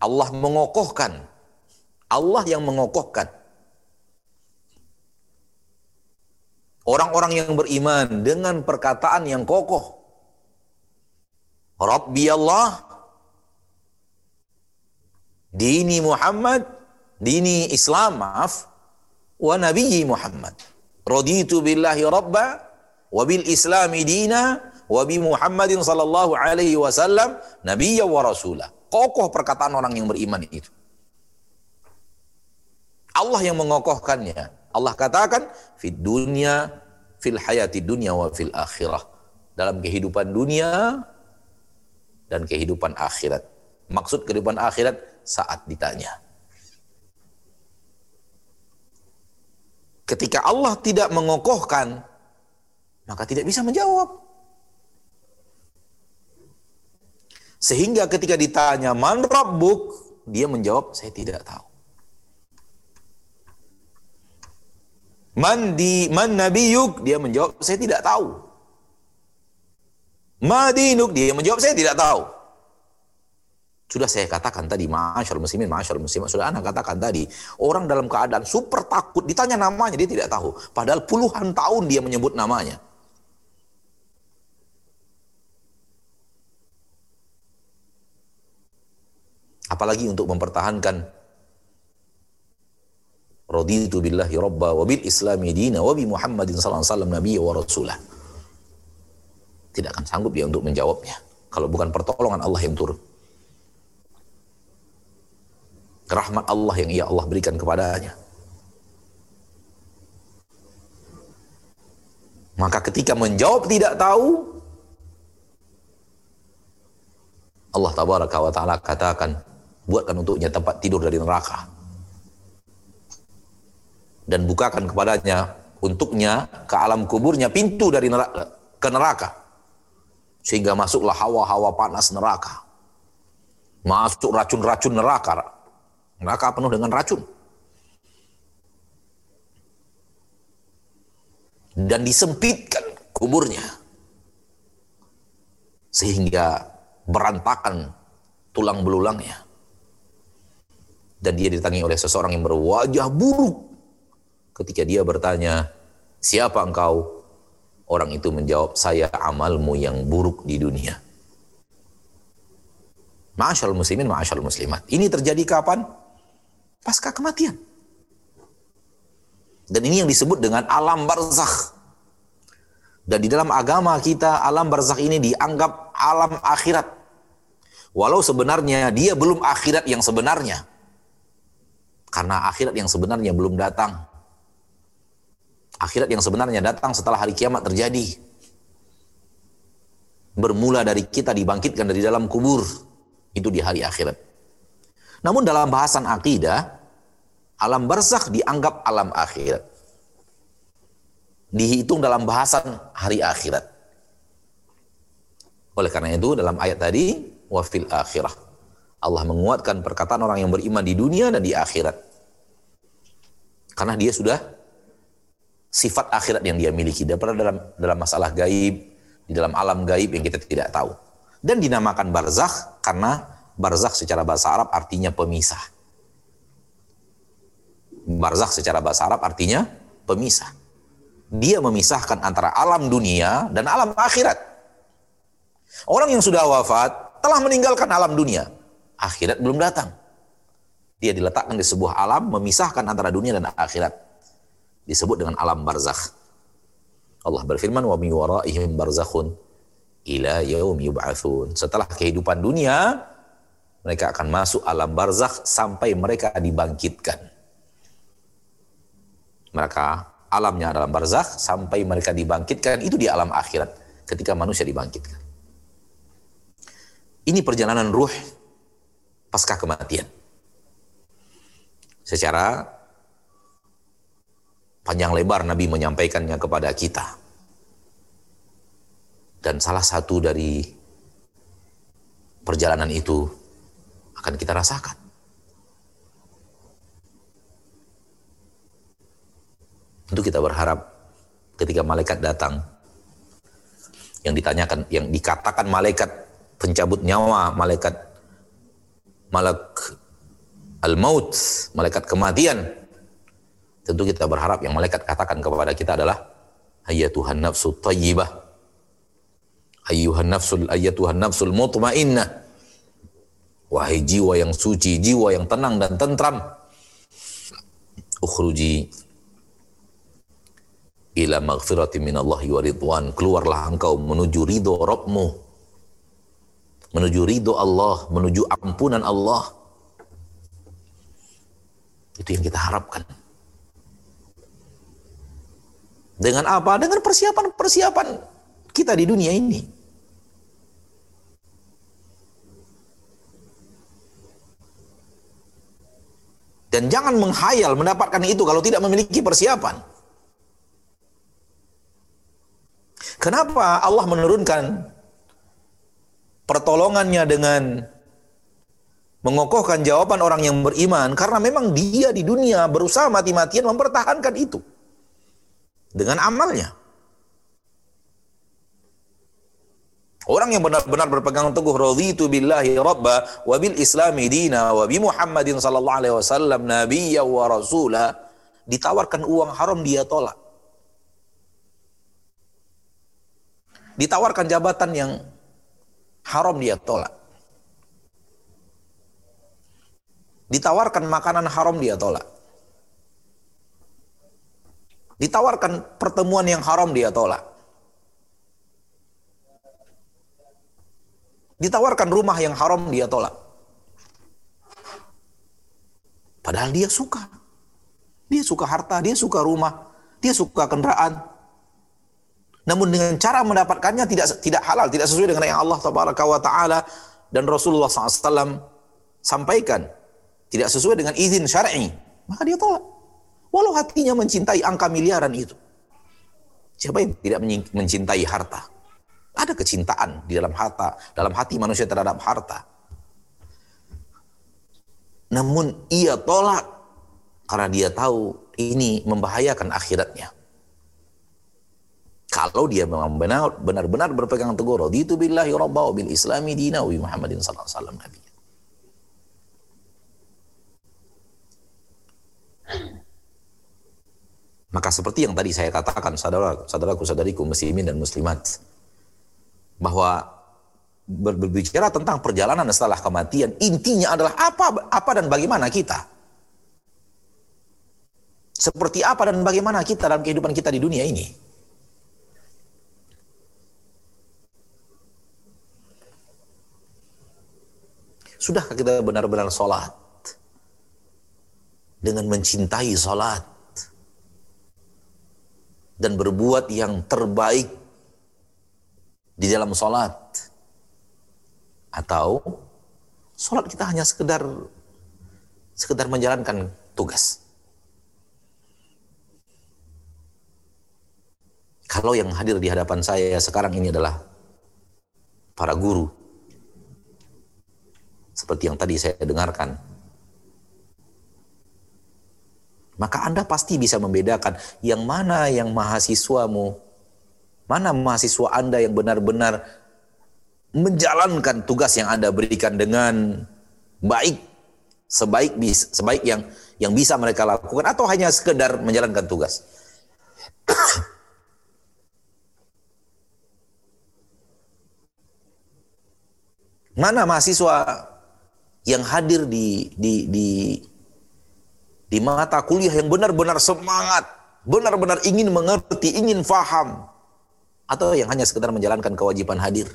Allah mengokohkan. Allah yang mengokohkan. Orang-orang yang beriman dengan perkataan yang kokoh. Rabbi Allah. Dini Muhammad. Dini Islam maaf. Wa nabiyyi Muhammad raditu billahi rabba wa bil islami dina wa bi Muhammadin sallallahu alaihi wasallam nabiyya wa rasula. Kokoh perkataan orang yang beriman itu. Allah yang mengokohkannya. Allah katakan fid dunya fil hayati dunya wa fil akhirah. dalam kehidupan dunia dan kehidupan akhirat. Maksud kehidupan akhirat saat ditanya. Ketika Allah tidak mengokohkan, maka tidak bisa menjawab. Sehingga ketika ditanya, man rabbuk? Dia menjawab, saya tidak tahu. Man di man nabiyuk? Dia menjawab, saya tidak tahu. Madinuk? Dia menjawab, saya tidak tahu. Sudah saya katakan tadi, masyarakat muslimin, masyarakat muslimat, sudah anak katakan tadi, orang dalam keadaan super takut, ditanya namanya, dia tidak tahu. Padahal puluhan tahun dia menyebut namanya. Apalagi untuk mempertahankan raditu billahi rabba wa bil islami dina wa bi muhammadin sallallahu alaihi wasallam wa rasulah. Tidak akan sanggup dia untuk menjawabnya. Kalau bukan pertolongan Allah yang turun. Rahmat Allah yang ia Allah berikan kepadanya. Maka ketika menjawab tidak tahu, Allah tabaraka wa ta'ala katakan, buatkan untuknya tempat tidur dari neraka. Dan bukakan kepadanya, untuknya ke alam kuburnya pintu dari neraka, ke neraka. Sehingga masuklah hawa-hawa panas neraka. Masuk racun-racun neraka, Neraka penuh dengan racun. Dan disempitkan kuburnya. Sehingga berantakan tulang belulangnya. Dan dia ditangi oleh seseorang yang berwajah buruk. Ketika dia bertanya, siapa engkau? Orang itu menjawab, saya amalmu yang buruk di dunia. Ma'asyal muslimin, ma'asyal muslimat. Ini terjadi kapan? Pasca kematian. Dan ini yang disebut dengan alam barzakh. Dan di dalam agama kita alam barzakh ini dianggap alam akhirat. Walau sebenarnya dia belum akhirat yang sebenarnya. Karena akhirat yang sebenarnya belum datang. Akhirat yang sebenarnya datang setelah hari kiamat terjadi. Bermula dari kita dibangkitkan dari dalam kubur. Itu di hari akhirat. Namun dalam bahasan akidah, alam barzakh dianggap alam akhirat. Dihitung dalam bahasan hari akhirat. Oleh karena itu dalam ayat tadi, wafil akhirah. Allah menguatkan perkataan orang yang beriman di dunia dan di akhirat. Karena dia sudah sifat akhirat yang dia miliki daripada dalam dalam masalah gaib, di dalam alam gaib yang kita tidak tahu. Dan dinamakan barzakh karena Barzakh secara bahasa Arab artinya pemisah. Barzakh secara bahasa Arab artinya pemisah. Dia memisahkan antara alam dunia dan alam akhirat. Orang yang sudah wafat telah meninggalkan alam dunia. Akhirat belum datang. Dia diletakkan di sebuah alam memisahkan antara dunia dan akhirat. Disebut dengan alam barzakh. Allah berfirman wa waraihim barzakhun ila yaum. Setelah kehidupan dunia, mereka akan masuk alam barzakh sampai mereka dibangkitkan. Mereka alamnya dalam barzakh sampai mereka dibangkitkan itu di alam akhirat ketika manusia dibangkitkan. Ini perjalanan ruh pasca kematian. Secara panjang lebar Nabi menyampaikannya kepada kita. Dan salah satu dari perjalanan itu akan kita rasakan. Tentu kita berharap ketika malaikat datang yang ditanyakan yang dikatakan malaikat pencabut nyawa, malaikat malak al-maut, malaikat kematian. Tentu kita berharap yang malaikat katakan kepada kita adalah Tuhan nafsu tayyibah. Ayyuhan nafsul Tuhan nafsul mutmainnah Wahai jiwa yang suci, jiwa yang tenang dan tentram. Ukhruji ila maghfirati minallahi wa ridwan. Keluarlah engkau menuju ridho Rabbmu. Menuju ridho Allah, menuju ampunan Allah. Itu yang kita harapkan. Dengan apa? Dengan persiapan-persiapan kita di dunia ini. Dan jangan menghayal mendapatkan itu kalau tidak memiliki persiapan. Kenapa Allah menurunkan pertolongannya dengan mengokohkan jawaban orang yang beriman? Karena memang dia di dunia berusaha mati-matian mempertahankan itu dengan amalnya. Orang yang benar-benar berpegang teguh raditu billahi rabba wa bil islami dina wa bi Muhammadin sallallahu alaihi wasallam nabiyya wa rasula ditawarkan uang haram dia tolak. Ditawarkan jabatan yang haram dia tolak. Ditawarkan makanan haram dia tolak. Ditawarkan pertemuan yang haram dia tolak. Ditawarkan rumah yang haram dia tolak. Padahal dia suka. Dia suka harta, dia suka rumah, dia suka kendaraan. Namun dengan cara mendapatkannya tidak tidak halal, tidak sesuai dengan yang Allah Taala dan Rasulullah SAW sampaikan. Tidak sesuai dengan izin syar'i, maka dia tolak. Walau hatinya mencintai angka miliaran itu. Siapa yang tidak mencintai harta? Ada kecintaan di dalam harta, dalam hati manusia terhadap harta. Namun ia tolak karena dia tahu ini membahayakan akhiratnya. Kalau dia memang benar-benar berpegang teguh raditu billahi rabba wa bil islami dina wa Muhammadin sallallahu alaihi wasallam nabi. Maka seperti yang tadi saya katakan saudara saudaraku saudariku muslimin dan muslimat bahwa berbicara tentang perjalanan setelah kematian intinya adalah apa apa dan bagaimana kita. Seperti apa dan bagaimana kita dalam kehidupan kita di dunia ini. Sudahkah kita benar-benar sholat? Dengan mencintai sholat. Dan berbuat yang terbaik di dalam sholat. Atau sholat kita hanya sekedar sekedar menjalankan tugas. Kalau yang hadir di hadapan saya sekarang ini adalah para guru, seperti yang tadi saya dengarkan, maka Anda pasti bisa membedakan yang mana yang mahasiswamu Mana mahasiswa Anda yang benar-benar menjalankan tugas yang Anda berikan dengan baik, sebaik sebaik yang yang bisa mereka lakukan atau hanya sekedar menjalankan tugas. Mana mahasiswa yang hadir di di di di mata kuliah yang benar-benar semangat, benar-benar ingin mengerti, ingin faham, atau yang hanya sekedar menjalankan kewajiban hadir.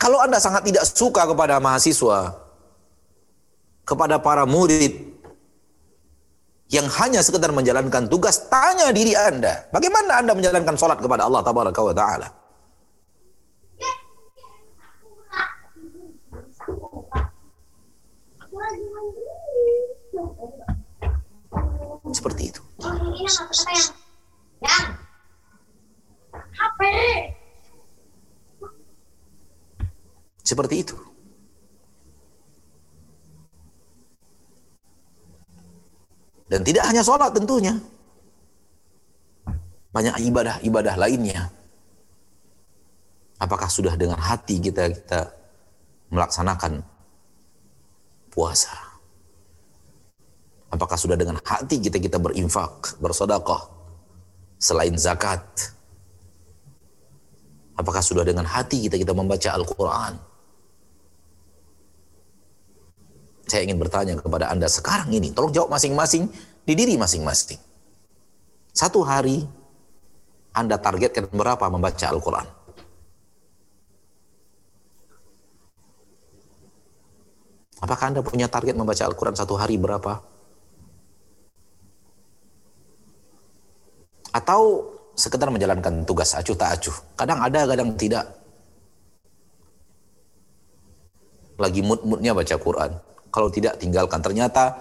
Kalau Anda sangat tidak suka kepada mahasiswa, kepada para murid yang hanya sekedar menjalankan tugas, tanya diri Anda, bagaimana Anda menjalankan sholat kepada Allah Taala? Seperti itu. Seperti itu. Dan tidak hanya sholat tentunya. Banyak ibadah-ibadah lainnya. Apakah sudah dengan hati kita kita melaksanakan puasa? Apakah sudah dengan hati kita kita berinfak, bersedekah selain zakat? Apakah sudah dengan hati kita kita membaca Al-Quran? Saya ingin bertanya kepada Anda sekarang ini, tolong jawab masing-masing di diri masing-masing. Satu hari Anda targetkan berapa membaca Al-Quran? Apakah Anda punya target membaca Al-Quran satu hari berapa? Atau sekedar menjalankan tugas acuh tak acuh. Kadang ada, kadang tidak. Lagi mood-moodnya baca Quran. Kalau tidak, tinggalkan. Ternyata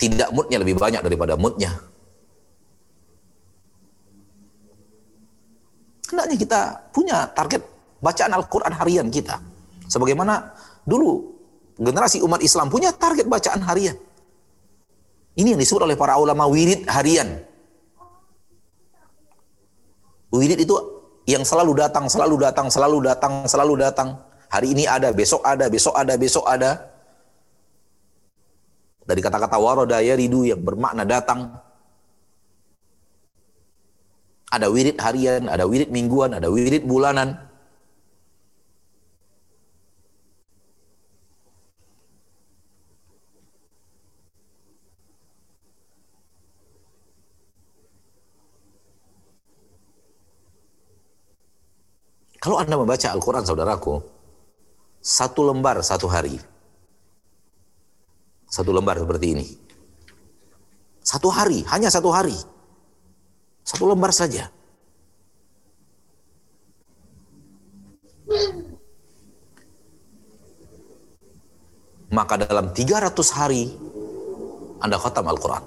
tidak moodnya lebih banyak daripada moodnya. Hendaknya kita punya target bacaan Al-Quran harian kita. Sebagaimana dulu generasi umat Islam punya target bacaan harian. Ini yang disebut oleh para ulama wirid harian. Wirid itu yang selalu datang, selalu datang, selalu datang, selalu datang. Hari ini ada, besok ada, besok ada, besok ada. Dari kata-kata waroda yaridu yang bermakna datang. Ada wirid harian, ada wirid mingguan, ada wirid bulanan. Kalau Anda membaca Al-Quran, saudaraku, satu lembar satu hari. Satu lembar seperti ini. Satu hari, hanya satu hari. Satu lembar saja. Maka dalam 300 hari Anda khatam Al-Quran.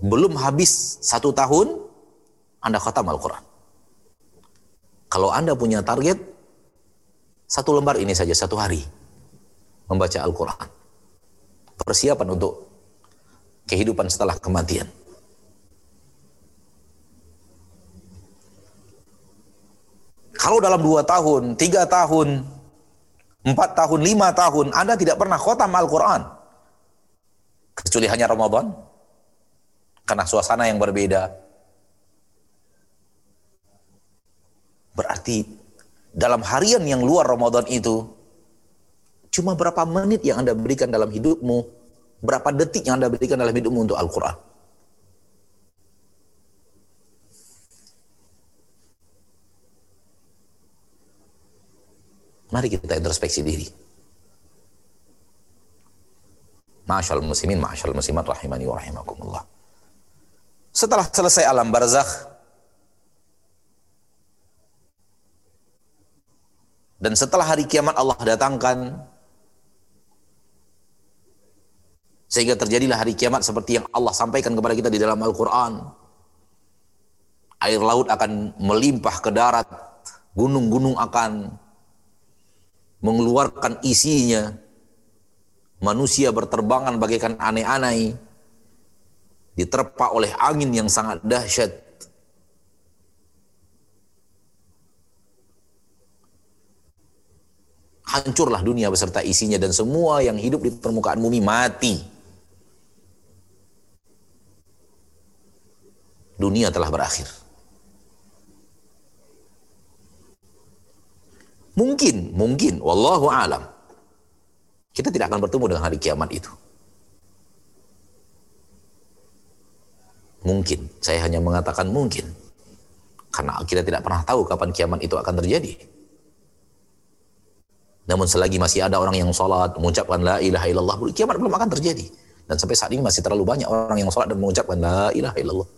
Belum habis satu tahun, Anda khatam Al-Quran. Kalau Anda punya target, satu lembar ini saja, satu hari. Membaca Al-Quran. Persiapan untuk kehidupan setelah kematian. Kalau dalam dua tahun, tiga tahun, empat tahun, lima tahun, Anda tidak pernah khotam Al-Quran. Kecuali hanya Ramadan. Karena suasana yang berbeda. Berarti dalam harian yang luar Ramadan itu, cuma berapa menit yang Anda berikan dalam hidupmu Berapa detik yang Anda berikan dalam hidupmu untuk Al-Quran? Mari kita introspeksi diri. Masyaallah muslimin, masyaallah muslimat rahimani wa rahimakumullah. Setelah selesai alam barzakh dan setelah hari kiamat Allah datangkan Sehingga terjadilah hari kiamat seperti yang Allah sampaikan kepada kita di dalam Al-Quran. Air laut akan melimpah ke darat, gunung-gunung akan mengeluarkan isinya, manusia berterbangan bagaikan aneh-aneh, diterpa oleh angin yang sangat dahsyat. Hancurlah dunia beserta isinya dan semua yang hidup di permukaan bumi mati. dunia telah berakhir. Mungkin, mungkin, wallahu alam. Kita tidak akan bertemu dengan hari kiamat itu. Mungkin, saya hanya mengatakan mungkin. Karena kita tidak pernah tahu kapan kiamat itu akan terjadi. Namun selagi masih ada orang yang sholat, mengucapkan la ilaha illallah, kiamat belum akan terjadi. Dan sampai saat ini masih terlalu banyak orang yang sholat dan mengucapkan la ilaha illallah.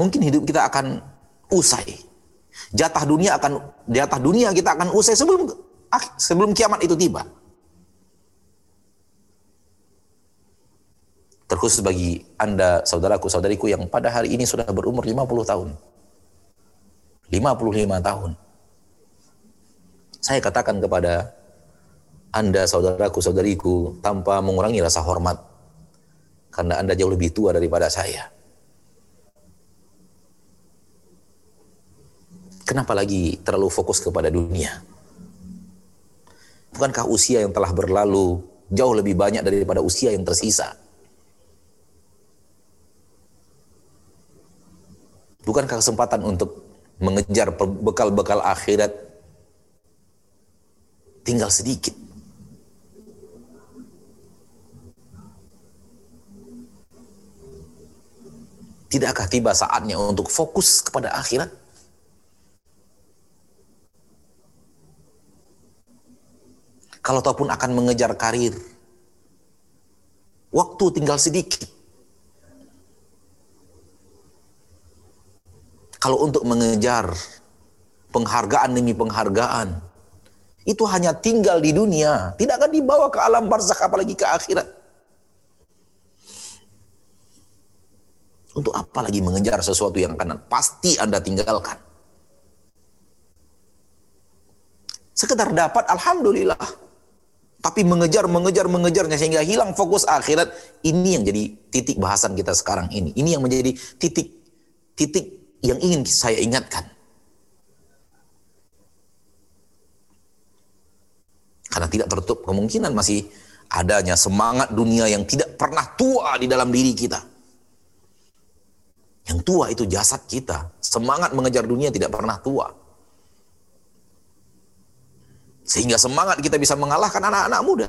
mungkin hidup kita akan usai. Jatah dunia akan jatah dunia kita akan usai sebelum sebelum kiamat itu tiba. Terkhusus bagi Anda, saudaraku, saudariku yang pada hari ini sudah berumur 50 tahun. 55 tahun. Saya katakan kepada Anda, saudaraku, saudariku, tanpa mengurangi rasa hormat. Karena Anda jauh lebih tua daripada saya Kenapa lagi terlalu fokus kepada dunia? Bukankah usia yang telah berlalu jauh lebih banyak daripada usia yang tersisa? Bukankah kesempatan untuk mengejar bekal-bekal akhirat tinggal sedikit? Tidakkah tiba saatnya untuk fokus kepada akhirat? Kalau ataupun akan mengejar karir, waktu tinggal sedikit. Kalau untuk mengejar penghargaan demi penghargaan, itu hanya tinggal di dunia, tidak akan dibawa ke alam barzakh apalagi ke akhirat. Untuk apa lagi mengejar sesuatu yang akan pasti Anda tinggalkan? Sekedar dapat, Alhamdulillah. Tapi mengejar, mengejar, mengejarnya sehingga hilang fokus akhirat. Ini yang jadi titik bahasan kita sekarang ini. Ini yang menjadi titik titik yang ingin saya ingatkan. Karena tidak tertutup kemungkinan masih adanya semangat dunia yang tidak pernah tua di dalam diri kita. Yang tua itu jasad kita. Semangat mengejar dunia tidak pernah tua. Sehingga semangat kita bisa mengalahkan anak-anak muda.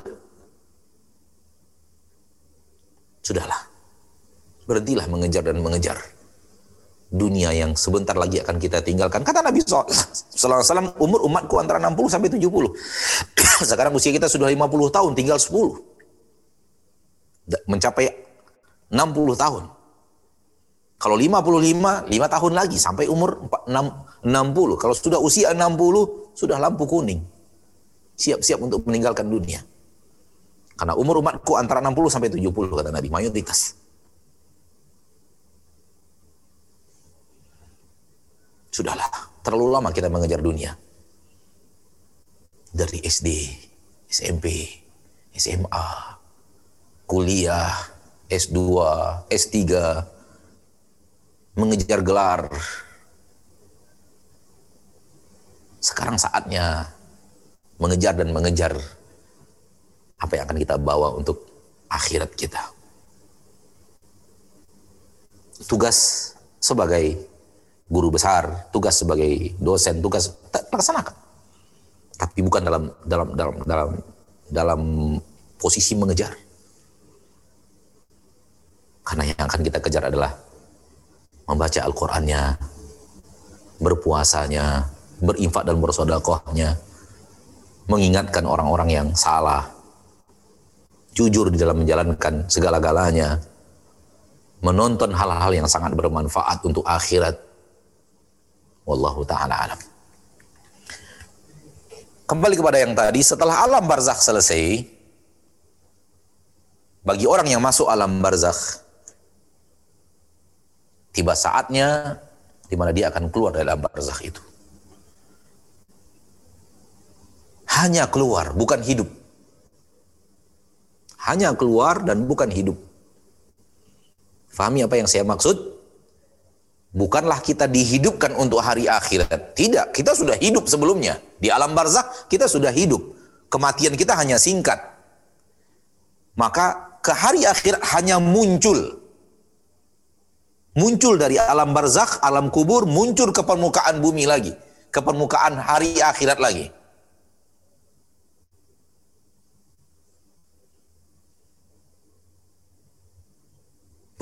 Sudahlah. Berhentilah mengejar dan mengejar dunia yang sebentar lagi akan kita tinggalkan. Kata Nabi SAW, umur umatku antara 60 sampai 70. [COUGHS] Sekarang usia kita sudah 50 tahun, tinggal 10. Mencapai 60 tahun. Kalau 55, 5 tahun lagi sampai umur 60. Kalau sudah usia 60, sudah lampu kuning siap-siap untuk meninggalkan dunia. Karena umur umatku antara 60 sampai 70 kata Nabi, mayoritas. Sudahlah, terlalu lama kita mengejar dunia. Dari SD, SMP, SMA, kuliah, S2, S3, mengejar gelar. Sekarang saatnya mengejar dan mengejar apa yang akan kita bawa untuk akhirat kita. Tugas sebagai guru besar, tugas sebagai dosen, tugas laksanakan. Tapi bukan dalam dalam dalam dalam dalam posisi mengejar. Karena yang akan kita kejar adalah membaca Al-Qur'annya, berpuasanya, berinfak dan bersodakohnya, mengingatkan orang-orang yang salah, jujur di dalam menjalankan segala-galanya, menonton hal-hal yang sangat bermanfaat untuk akhirat. Wallahu taala alam. Kembali kepada yang tadi, setelah alam barzakh selesai, bagi orang yang masuk alam barzakh, tiba saatnya di mana dia akan keluar dari alam barzakh itu. hanya keluar, bukan hidup. Hanya keluar dan bukan hidup. Fahami apa yang saya maksud? Bukanlah kita dihidupkan untuk hari akhirat. Tidak, kita sudah hidup sebelumnya. Di alam barzak kita sudah hidup. Kematian kita hanya singkat. Maka ke hari akhir hanya muncul. Muncul dari alam barzak, alam kubur, muncul ke permukaan bumi lagi. Ke permukaan hari akhirat lagi.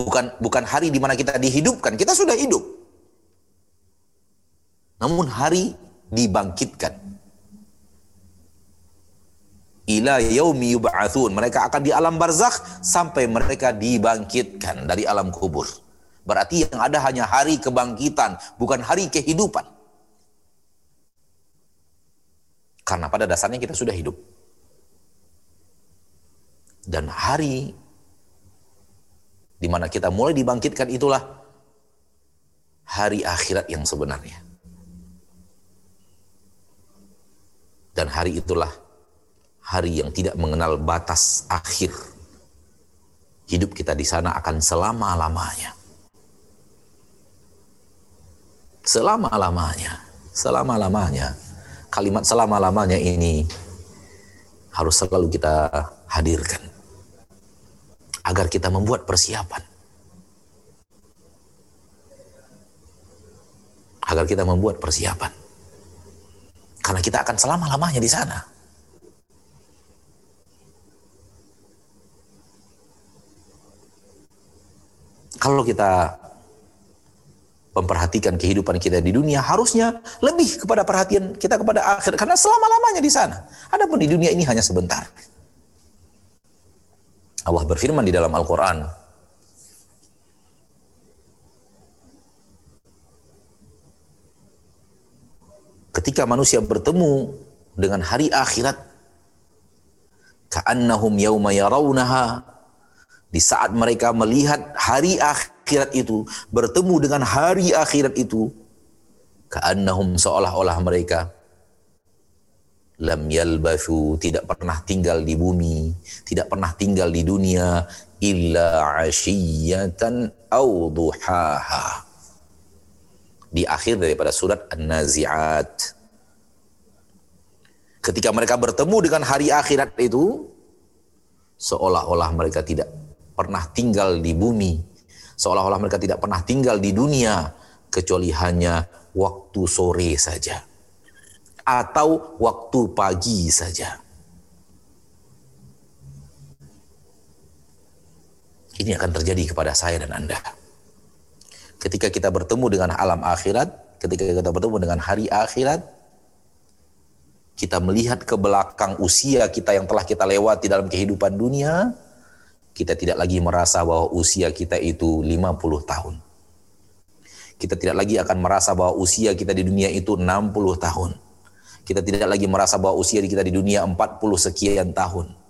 Bukan bukan hari di mana kita dihidupkan, kita sudah hidup. Namun hari dibangkitkan. Ila yaumi yub'atsun. Mereka akan di alam barzakh sampai mereka dibangkitkan dari alam kubur. Berarti yang ada hanya hari kebangkitan, bukan hari kehidupan. Karena pada dasarnya kita sudah hidup. Dan hari di mana kita mulai dibangkitkan itulah hari akhirat yang sebenarnya. Dan hari itulah hari yang tidak mengenal batas akhir. Hidup kita di sana akan selama-lamanya. Selama-lamanya. Selama-lamanya. Kalimat selama-lamanya ini harus selalu kita hadirkan agar kita membuat persiapan. Agar kita membuat persiapan. Karena kita akan selama-lamanya di sana. Kalau kita memperhatikan kehidupan kita di dunia harusnya lebih kepada perhatian kita kepada akhir karena selama-lamanya di sana. Adapun di dunia ini hanya sebentar. Allah berfirman di dalam Al-Qur'an. Ketika manusia bertemu dengan hari akhirat ka'annahum yauma yarawnaha di saat mereka melihat hari akhirat itu bertemu dengan hari akhirat itu ka'annahum seolah-olah mereka lam yalbathu tidak pernah tinggal di bumi tidak pernah tinggal di dunia illa ashiyatan au duhaha di akhir daripada surat An-Nazi'at. Ketika mereka bertemu dengan hari akhirat itu, seolah-olah mereka tidak pernah tinggal di bumi, seolah-olah mereka tidak pernah tinggal di dunia, kecuali hanya waktu sore saja, atau waktu pagi saja. Ini akan terjadi kepada saya dan Anda ketika kita bertemu dengan alam akhirat, ketika kita bertemu dengan hari akhirat, kita melihat ke belakang usia kita yang telah kita lewati dalam kehidupan dunia, kita tidak lagi merasa bahwa usia kita itu 50 tahun. Kita tidak lagi akan merasa bahwa usia kita di dunia itu 60 tahun. Kita tidak lagi merasa bahwa usia kita di dunia 40 sekian tahun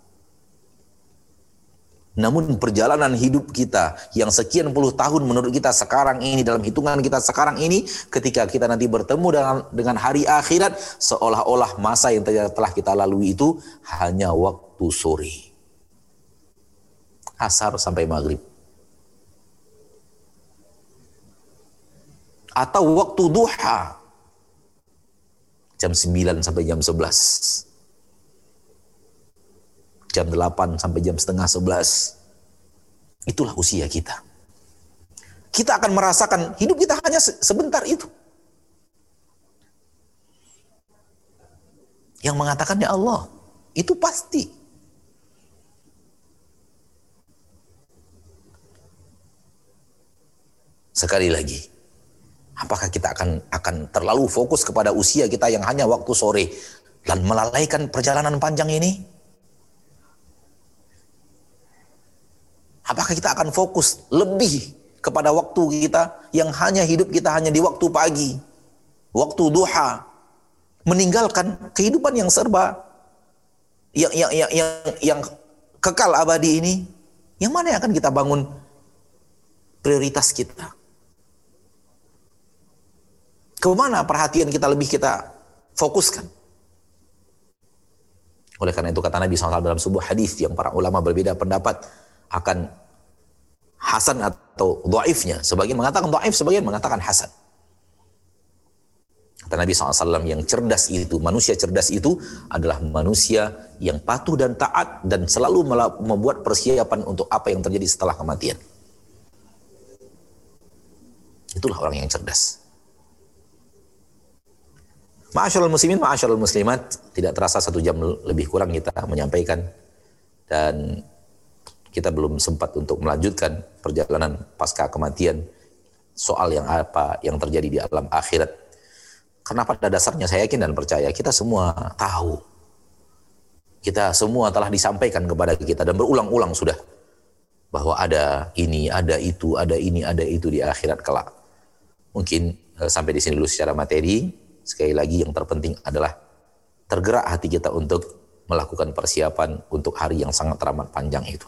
namun perjalanan hidup kita yang sekian puluh tahun menurut kita sekarang ini dalam hitungan kita sekarang ini ketika kita nanti bertemu dengan dengan hari akhirat seolah-olah masa yang telah kita lalui itu hanya waktu sore. Asar sampai maghrib. Atau waktu duha. Jam 9 sampai jam 11 jam 8 sampai jam setengah 11. Itulah usia kita. Kita akan merasakan hidup kita hanya sebentar itu. Yang mengatakannya Allah, itu pasti. Sekali lagi, apakah kita akan akan terlalu fokus kepada usia kita yang hanya waktu sore dan melalaikan perjalanan panjang ini? Apakah kita akan fokus lebih kepada waktu kita yang hanya hidup kita hanya di waktu pagi, waktu duha, meninggalkan kehidupan yang serba yang yang yang yang, yang kekal abadi ini, yang mana yang akan kita bangun prioritas kita? Ke mana perhatian kita lebih kita fokuskan? Oleh karena itu kata Nabi SAW dalam sebuah hadis yang para ulama berbeda pendapat akan hasan atau dhaifnya. Sebagian mengatakan dhaif, sebagian mengatakan hasan. Kata Nabi SAW yang cerdas itu, manusia cerdas itu adalah manusia yang patuh dan taat dan selalu membuat persiapan untuk apa yang terjadi setelah kematian. Itulah orang yang cerdas. Ma'asyarul muslimin, ma'asyarul muslimat, tidak terasa satu jam lebih kurang kita menyampaikan dan kita belum sempat untuk melanjutkan perjalanan pasca kematian soal yang apa yang terjadi di alam akhirat. Karena pada dasarnya saya yakin dan percaya kita semua tahu. Kita semua telah disampaikan kepada kita dan berulang-ulang sudah bahwa ada ini, ada itu, ada ini, ada itu di akhirat kelak. Mungkin eh, sampai di sini dulu secara materi. Sekali lagi yang terpenting adalah tergerak hati kita untuk melakukan persiapan untuk hari yang sangat teramat panjang itu.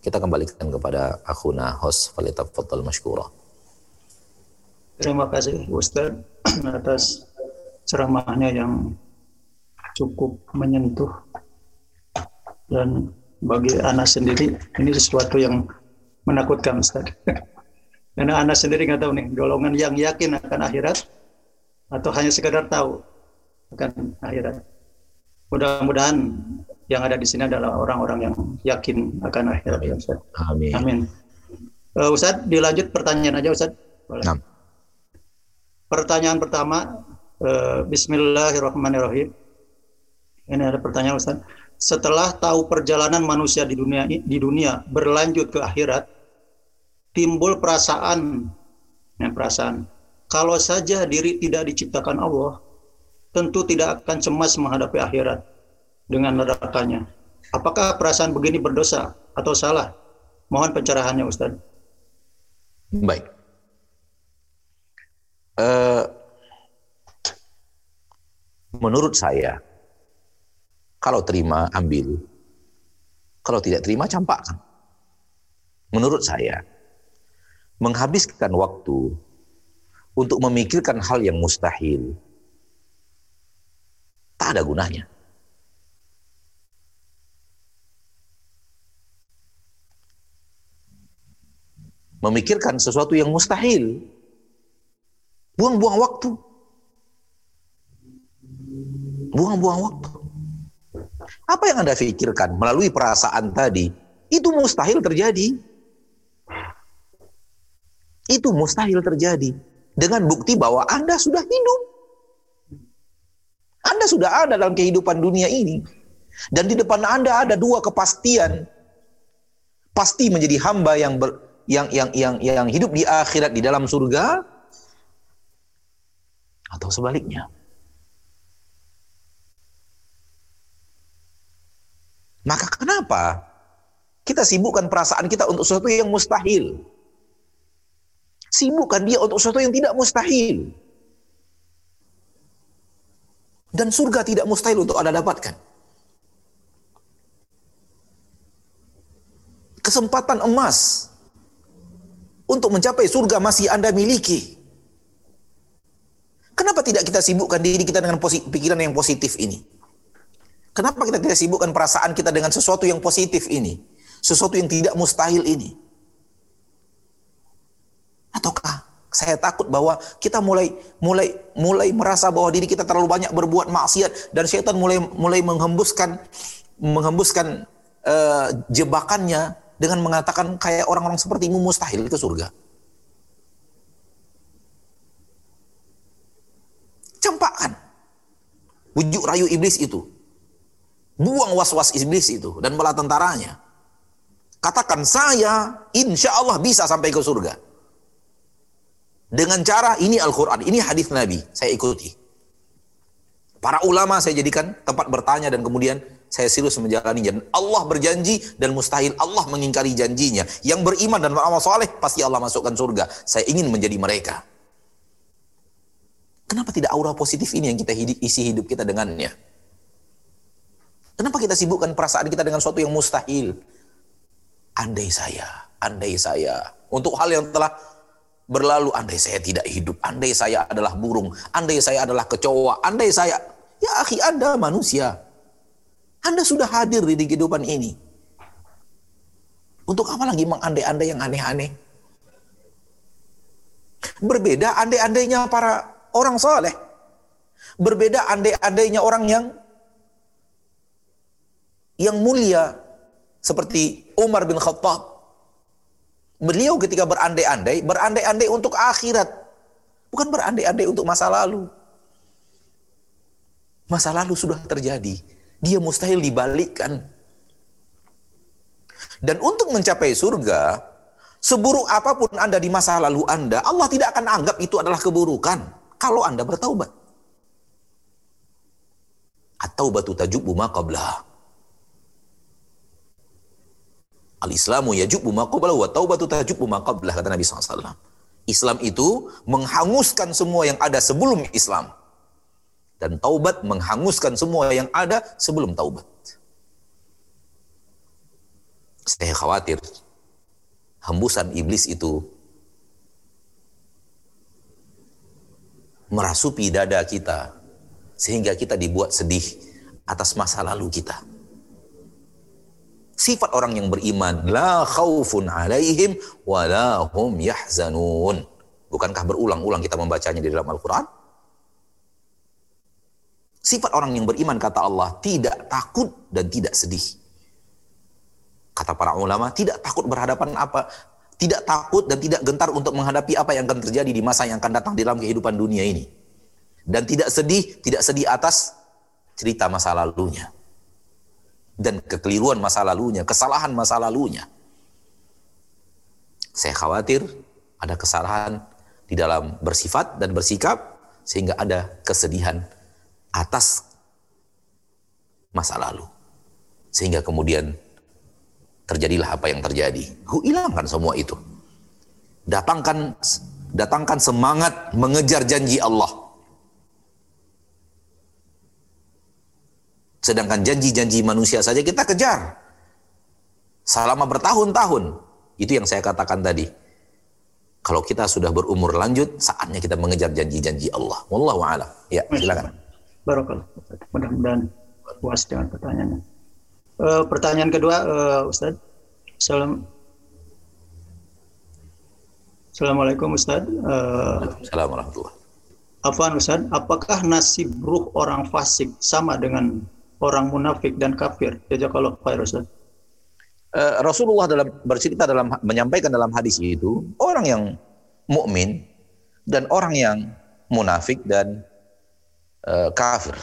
Kita kembalikan kepada akhuna host Falitafadhal Mashkura. Terima kasih Ustaz atas ceramahnya yang cukup menyentuh dan bagi anak sendiri ini sesuatu yang menakutkan Ustaz. [LAUGHS] Karena anak sendiri nggak tahu nih golongan yang yakin akan akhirat atau hanya sekedar tahu akan akhirat. Mudah-mudahan yang ada di sini adalah orang-orang yang yakin akan akhirat. Amin. Ustaz. Amin. Amin. Uh, Ustaz, dilanjut pertanyaan aja Ustaz. Boleh. Nah. Pertanyaan pertama, uh, Bismillahirrahmanirrahim. Ini ada pertanyaan Ustaz. Setelah tahu perjalanan manusia di dunia di dunia berlanjut ke akhirat, timbul perasaan dengan perasaan. Kalau saja diri tidak diciptakan Allah, tentu tidak akan cemas menghadapi akhirat dengan nerakanya. Apakah perasaan begini berdosa atau salah? Mohon pencerahannya Ustaz. Baik. Uh, menurut saya, kalau terima, ambil. Kalau tidak terima, campakkan. Menurut saya, menghabiskan waktu untuk memikirkan hal yang mustahil, tak ada gunanya. Memikirkan sesuatu yang mustahil, buang-buang waktu. Buang-buang waktu. Apa yang Anda pikirkan melalui perasaan tadi, itu mustahil terjadi. Itu mustahil terjadi dengan bukti bahwa Anda sudah hidup. Anda sudah ada dalam kehidupan dunia ini. Dan di depan Anda ada dua kepastian. Pasti menjadi hamba yang ber, yang yang yang yang hidup di akhirat di dalam surga atau sebaliknya. Maka kenapa kita sibukkan perasaan kita untuk sesuatu yang mustahil? Sibukkan dia untuk sesuatu yang tidak mustahil. Dan surga tidak mustahil untuk Anda dapatkan. Kesempatan emas untuk mencapai surga masih Anda miliki. Kenapa tidak kita sibukkan diri kita dengan pikiran yang positif ini? Kenapa kita tidak sibukkan perasaan kita dengan sesuatu yang positif ini? Sesuatu yang tidak mustahil ini? Ataukah saya takut bahwa kita mulai mulai mulai merasa bahwa diri kita terlalu banyak berbuat maksiat dan syaitan mulai mulai menghembuskan menghembuskan uh, jebakannya dengan mengatakan kayak orang-orang sepertimu mustahil ke surga. Campakkan. Bujuk rayu iblis itu. Buang was-was iblis itu dan bala tentaranya. Katakan saya insya Allah bisa sampai ke surga. Dengan cara ini Al-Quran, ini hadis Nabi, saya ikuti. Para ulama saya jadikan tempat bertanya dan kemudian saya serius menjalani Allah berjanji dan mustahil Allah mengingkari janjinya. Yang beriman dan beramal soleh pasti Allah masukkan surga. Saya ingin menjadi mereka. Kenapa tidak aura positif ini yang kita hidup, isi hidup kita dengannya? Kenapa kita sibukkan perasaan kita dengan sesuatu yang mustahil? Andai saya, andai saya. Untuk hal yang telah berlalu andai saya tidak hidup, andai saya adalah burung, andai saya adalah kecoa, andai saya ya akhi Anda manusia. Anda sudah hadir di kehidupan ini. Untuk apa lagi mengandai-andai yang aneh-aneh? Berbeda andai-andainya para orang soleh. Berbeda andai-andainya orang yang yang mulia seperti Umar bin Khattab Beliau ketika berandai-andai, berandai-andai untuk akhirat. Bukan berandai-andai untuk masa lalu. Masa lalu sudah terjadi. Dia mustahil dibalikkan. Dan untuk mencapai surga, seburuk apa pun Anda di masa lalu Anda, Allah tidak akan anggap itu adalah keburukan. Kalau Anda bertaubat. At-taubatu tajubu ma Al-Islamu yajubu ma qablahu wa taubatu tajubu ma qablah kata Nabi SAW. Islam itu menghanguskan semua yang ada sebelum Islam. Dan taubat menghanguskan semua yang ada sebelum taubat. Saya khawatir hembusan iblis itu merasupi dada kita sehingga kita dibuat sedih atas masa lalu kita Sifat orang yang beriman, la khaufun alaihim wa la hum yahzanun. Bukankah berulang-ulang kita membacanya di dalam Al-Quran? Sifat orang yang beriman, kata Allah, tidak takut dan tidak sedih. Kata para ulama, tidak takut berhadapan apa, tidak takut dan tidak gentar untuk menghadapi apa yang akan terjadi di masa yang akan datang dalam kehidupan dunia ini. Dan tidak sedih, tidak sedih atas cerita masa lalunya dan kekeliruan masa lalunya, kesalahan masa lalunya. Saya khawatir ada kesalahan, di dalam bersifat dan bersikap sehingga ada kesedihan atas masa lalu. Sehingga kemudian terjadilah apa yang terjadi. Ku hilangkan semua itu. Datangkan datangkan semangat mengejar janji Allah. Sedangkan janji-janji manusia saja kita kejar. Selama bertahun-tahun. Itu yang saya katakan tadi. Kalau kita sudah berumur lanjut, saatnya kita mengejar janji-janji Allah. Wallahu a'lam. Ya, silakan. Barakallah. Mudah-mudahan puas dengan pertanyaannya. Uh, pertanyaan kedua, uh, Ustaz. Salam. Assalamualaikum Ustaz. Uh, Assalamualaikum Afwan Ustaz, apakah nasib ruh orang fasik sama dengan orang munafik dan kafir? Jazakallah khair Ustaz. Uh, Rasulullah dalam bercerita dalam menyampaikan dalam hadis itu orang yang mukmin dan orang yang munafik dan uh, kafir.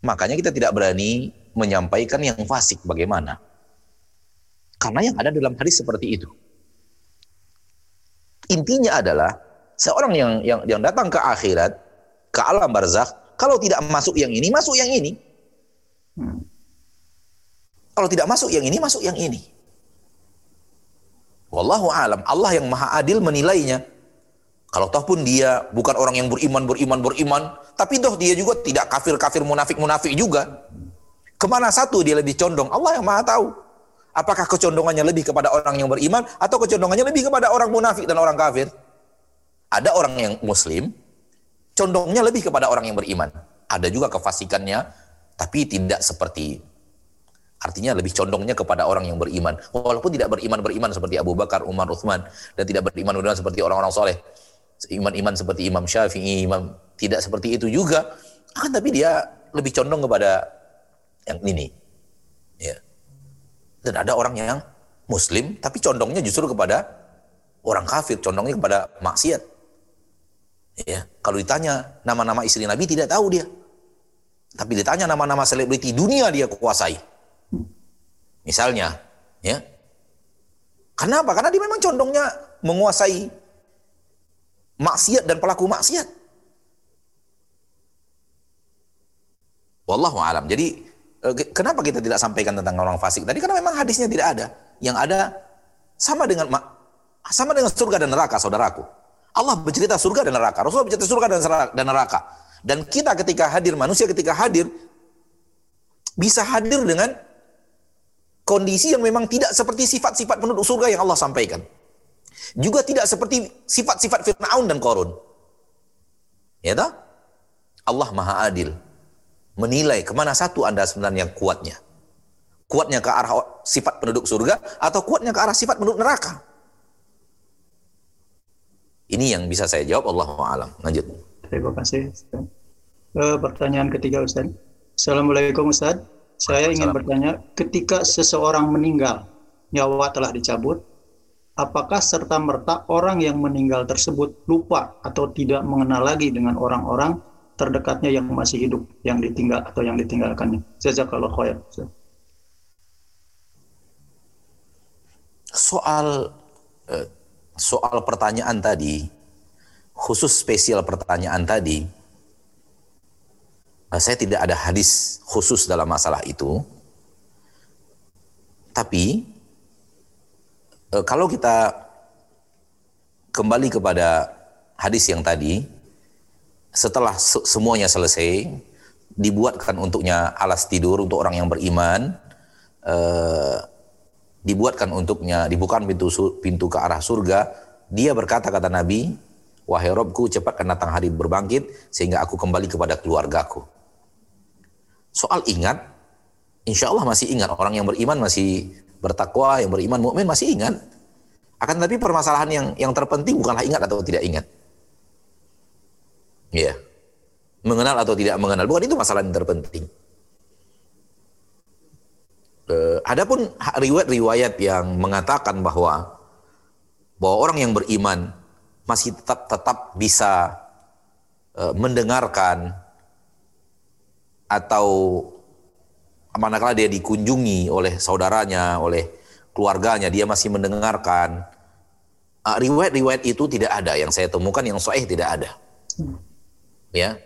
Makanya kita tidak berani menyampaikan yang fasik bagaimana. Karena yang ada dalam hadis seperti itu. Intinya adalah seorang yang yang yang datang ke akhirat, ke alam barzakh, kalau tidak masuk yang ini, masuk yang ini. Hmm. Kalau tidak masuk yang ini, masuk yang ini. Wallahu alam. Allah yang maha adil menilainya. Kalau toh pun dia bukan orang yang beriman, beriman, beriman, tapi toh dia juga tidak kafir, kafir, munafik, munafik juga. Ke mana satu dia lebih condong? Allah yang maha tahu. Apakah kecondongannya lebih kepada orang yang beriman atau kecondongannya lebih kepada orang munafik dan orang kafir? Ada orang yang muslim, condongnya lebih kepada orang yang beriman. Ada juga kefasikannya, tapi tidak seperti Artinya lebih condongnya kepada orang yang beriman. Walaupun tidak beriman-beriman seperti Abu Bakar, Umar, Uthman. Dan tidak beriman-beriman seperti orang-orang soleh. Iman-iman seperti Imam Syafi'i, Imam tidak seperti itu juga. Akan tapi dia lebih condong kepada yang ini. Ya. Dan ada orang yang muslim, tapi condongnya justru kepada orang kafir, condongnya kepada maksiat. Ya, kalau ditanya nama-nama istri Nabi tidak tahu dia. Tapi ditanya nama-nama selebriti dunia dia kuasai. Misalnya, ya. Kenapa? Karena dia memang condongnya menguasai maksiat dan pelaku maksiat. Wallahu alam. Jadi eh, kenapa kita tidak sampaikan tentang orang fasik tadi? Karena memang hadisnya tidak ada. Yang ada sama dengan sama dengan surga dan neraka, saudaraku. Allah bercerita surga dan neraka. Rasulullah bercerita surga dan neraka. Dan kita ketika hadir, manusia ketika hadir, bisa hadir dengan kondisi yang memang tidak seperti sifat-sifat penduduk surga yang Allah sampaikan. Juga tidak seperti sifat-sifat Fir'aun dan Korun. Ya tak? Allah Maha Adil. Menilai ke mana satu Anda sebenarnya kuatnya. Kuatnya ke arah sifat penduduk surga atau kuatnya ke arah sifat penduduk neraka. Ini yang bisa saya jawab Allah alam. Lanjut. Terima kasih. Uh, pertanyaan ketiga Ustaz. Assalamualaikum Ustaz. Saya ingin bertanya, ketika seseorang meninggal, nyawa telah dicabut, apakah serta merta orang yang meninggal tersebut lupa atau tidak mengenal lagi dengan orang-orang terdekatnya yang masih hidup, yang ditinggal atau yang ditinggalkannya? Jazakallah khair. Soal eh, soal pertanyaan tadi, khusus spesial pertanyaan tadi, Nah, saya tidak ada hadis khusus dalam masalah itu. Tapi e, kalau kita kembali kepada hadis yang tadi, setelah semuanya selesai, dibuatkan untuknya alas tidur untuk orang yang beriman, e, dibuatkan untuknya, dibukakan pintu pintu ke arah surga, dia berkata kata Nabi, wahai Robku cepatkan datang hari berbangkit sehingga aku kembali kepada keluargaku. Soal ingat, insya Allah masih ingat. Orang yang beriman masih bertakwa, yang beriman mukmin masih ingat. Akan tapi permasalahan yang yang terpenting bukanlah ingat atau tidak ingat. Ya. Mengenal atau tidak mengenal, bukan itu masalah yang terpenting. Uh, adapun riwayat-riwayat yang mengatakan bahwa bahwa orang yang beriman masih tetap tetap bisa uh, mendengarkan atau manakala dia dikunjungi oleh saudaranya, oleh keluarganya, dia masih mendengarkan. uh, riwayat-riwayat itu tidak ada yang saya temukan yang sahih tidak ada. Ya.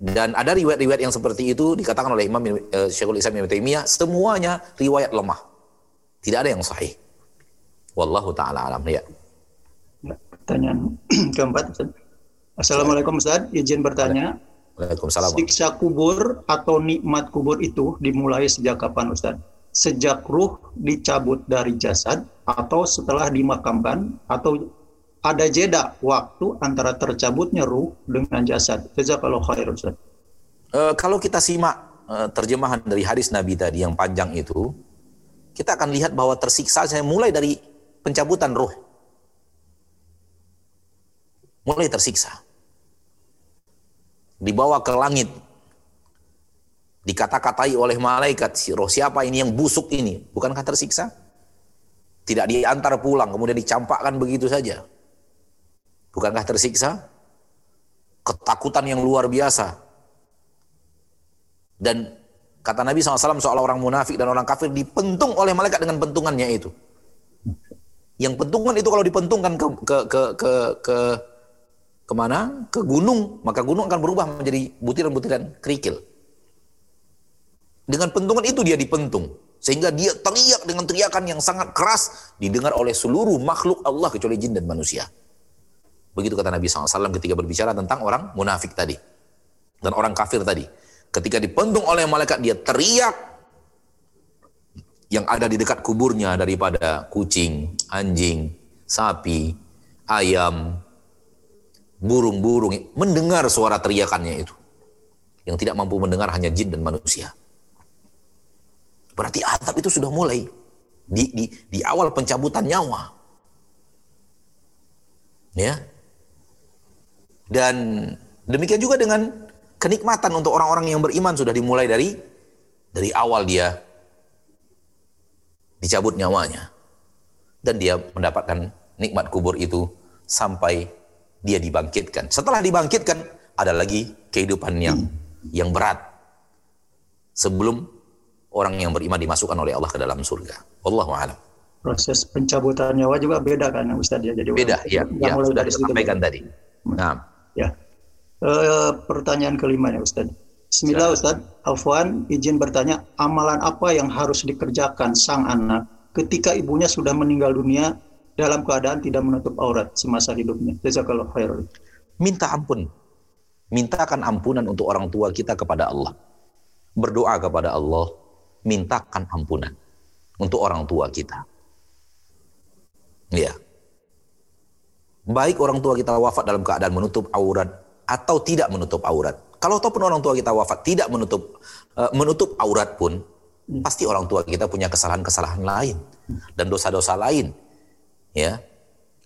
Dan ada riwayat-riwayat yang seperti itu dikatakan oleh Imam uh, Syekhul Islam Ibnu Taimiyah semuanya riwayat lemah. Tidak ada yang sahih. Wallahu taala alam ya. Pertanyaan [CLEARS THROAT] keempat Ustaz. Assalamualaikum Ustaz, izin bertanya. Waalaikumsalam. Siksa kubur atau nikmat kubur itu dimulai sejak kapan Ustaz? Sejak ruh dicabut dari jasad atau setelah dimakamkan atau ada jeda waktu antara tercabutnya ruh dengan jasad. Jazakallahu khair Ustaz. Uh, kalau kita simak uh, terjemahan dari hadis Nabi tadi yang panjang itu, kita akan lihat bahwa tersiksa saya mulai dari pencabutan ruh. Mulai tersiksa. Dibawa ke langit. Dikata-katai oleh malaikat, si roh siapa ini yang busuk ini? Bukankah tersiksa? Tidak diantar pulang, kemudian dicampakkan begitu saja. Bukankah tersiksa? Ketakutan yang luar biasa. Dan kata Nabi SAW soal orang munafik dan orang kafir dipentung oleh malaikat dengan pentungannya itu. Yang pentungan itu kalau dipentungkan ke ke ke ke, ke ke mana? Ke gunung, maka gunung akan berubah menjadi butiran-butiran kerikil. Dengan pentungan itu dia dipentung. Sehingga dia teriak dengan teriakan yang sangat keras didengar oleh seluruh makhluk Allah kecuali jin dan manusia. Begitu kata Nabi SAW ketika berbicara tentang orang munafik tadi. Dan orang kafir tadi. Ketika dipentung oleh malaikat dia teriak yang ada di dekat kuburnya daripada kucing, anjing, sapi, ayam, burung-burung mendengar suara teriakannya itu. Yang tidak mampu mendengar hanya jin dan manusia. Berarti atap itu sudah mulai di, di, di awal pencabutan nyawa. Ya. Dan demikian juga dengan kenikmatan untuk orang-orang yang beriman sudah dimulai dari dari awal dia dicabut nyawanya. Dan dia mendapatkan nikmat kubur itu sampai dia dibangkitkan. Setelah dibangkitkan ada lagi kehidupan yang yang berat. Sebelum orang yang beriman dimasukkan oleh Allah ke dalam surga. Wallahu a'lam. Proses pencabutan nyawa juga beda kan Ustaz ya. Jadi Beda, ya, ya mulai sudah disampaikan tadi. Nah, Ya. Eh, pertanyaan kelima ya Ustaz. Bismillah Ustaz. Afwan izin bertanya, amalan apa yang harus dikerjakan sang anak ketika ibunya sudah meninggal dunia dalam keadaan tidak menutup aurat semasa hidupnya? Jazakallahu khairan. minta ampun. Mintakan ampunan untuk orang tua kita kepada Allah. Berdoa kepada Allah, mintakan ampunan untuk orang tua kita. Ya. Baik orang tua kita wafat dalam keadaan menutup aurat atau tidak menutup aurat. Kalau ataupun orang tua kita wafat tidak menutup eh, menutup aurat pun, pasti orang tua kita punya kesalahan-kesalahan lain dan dosa-dosa lain. Ya.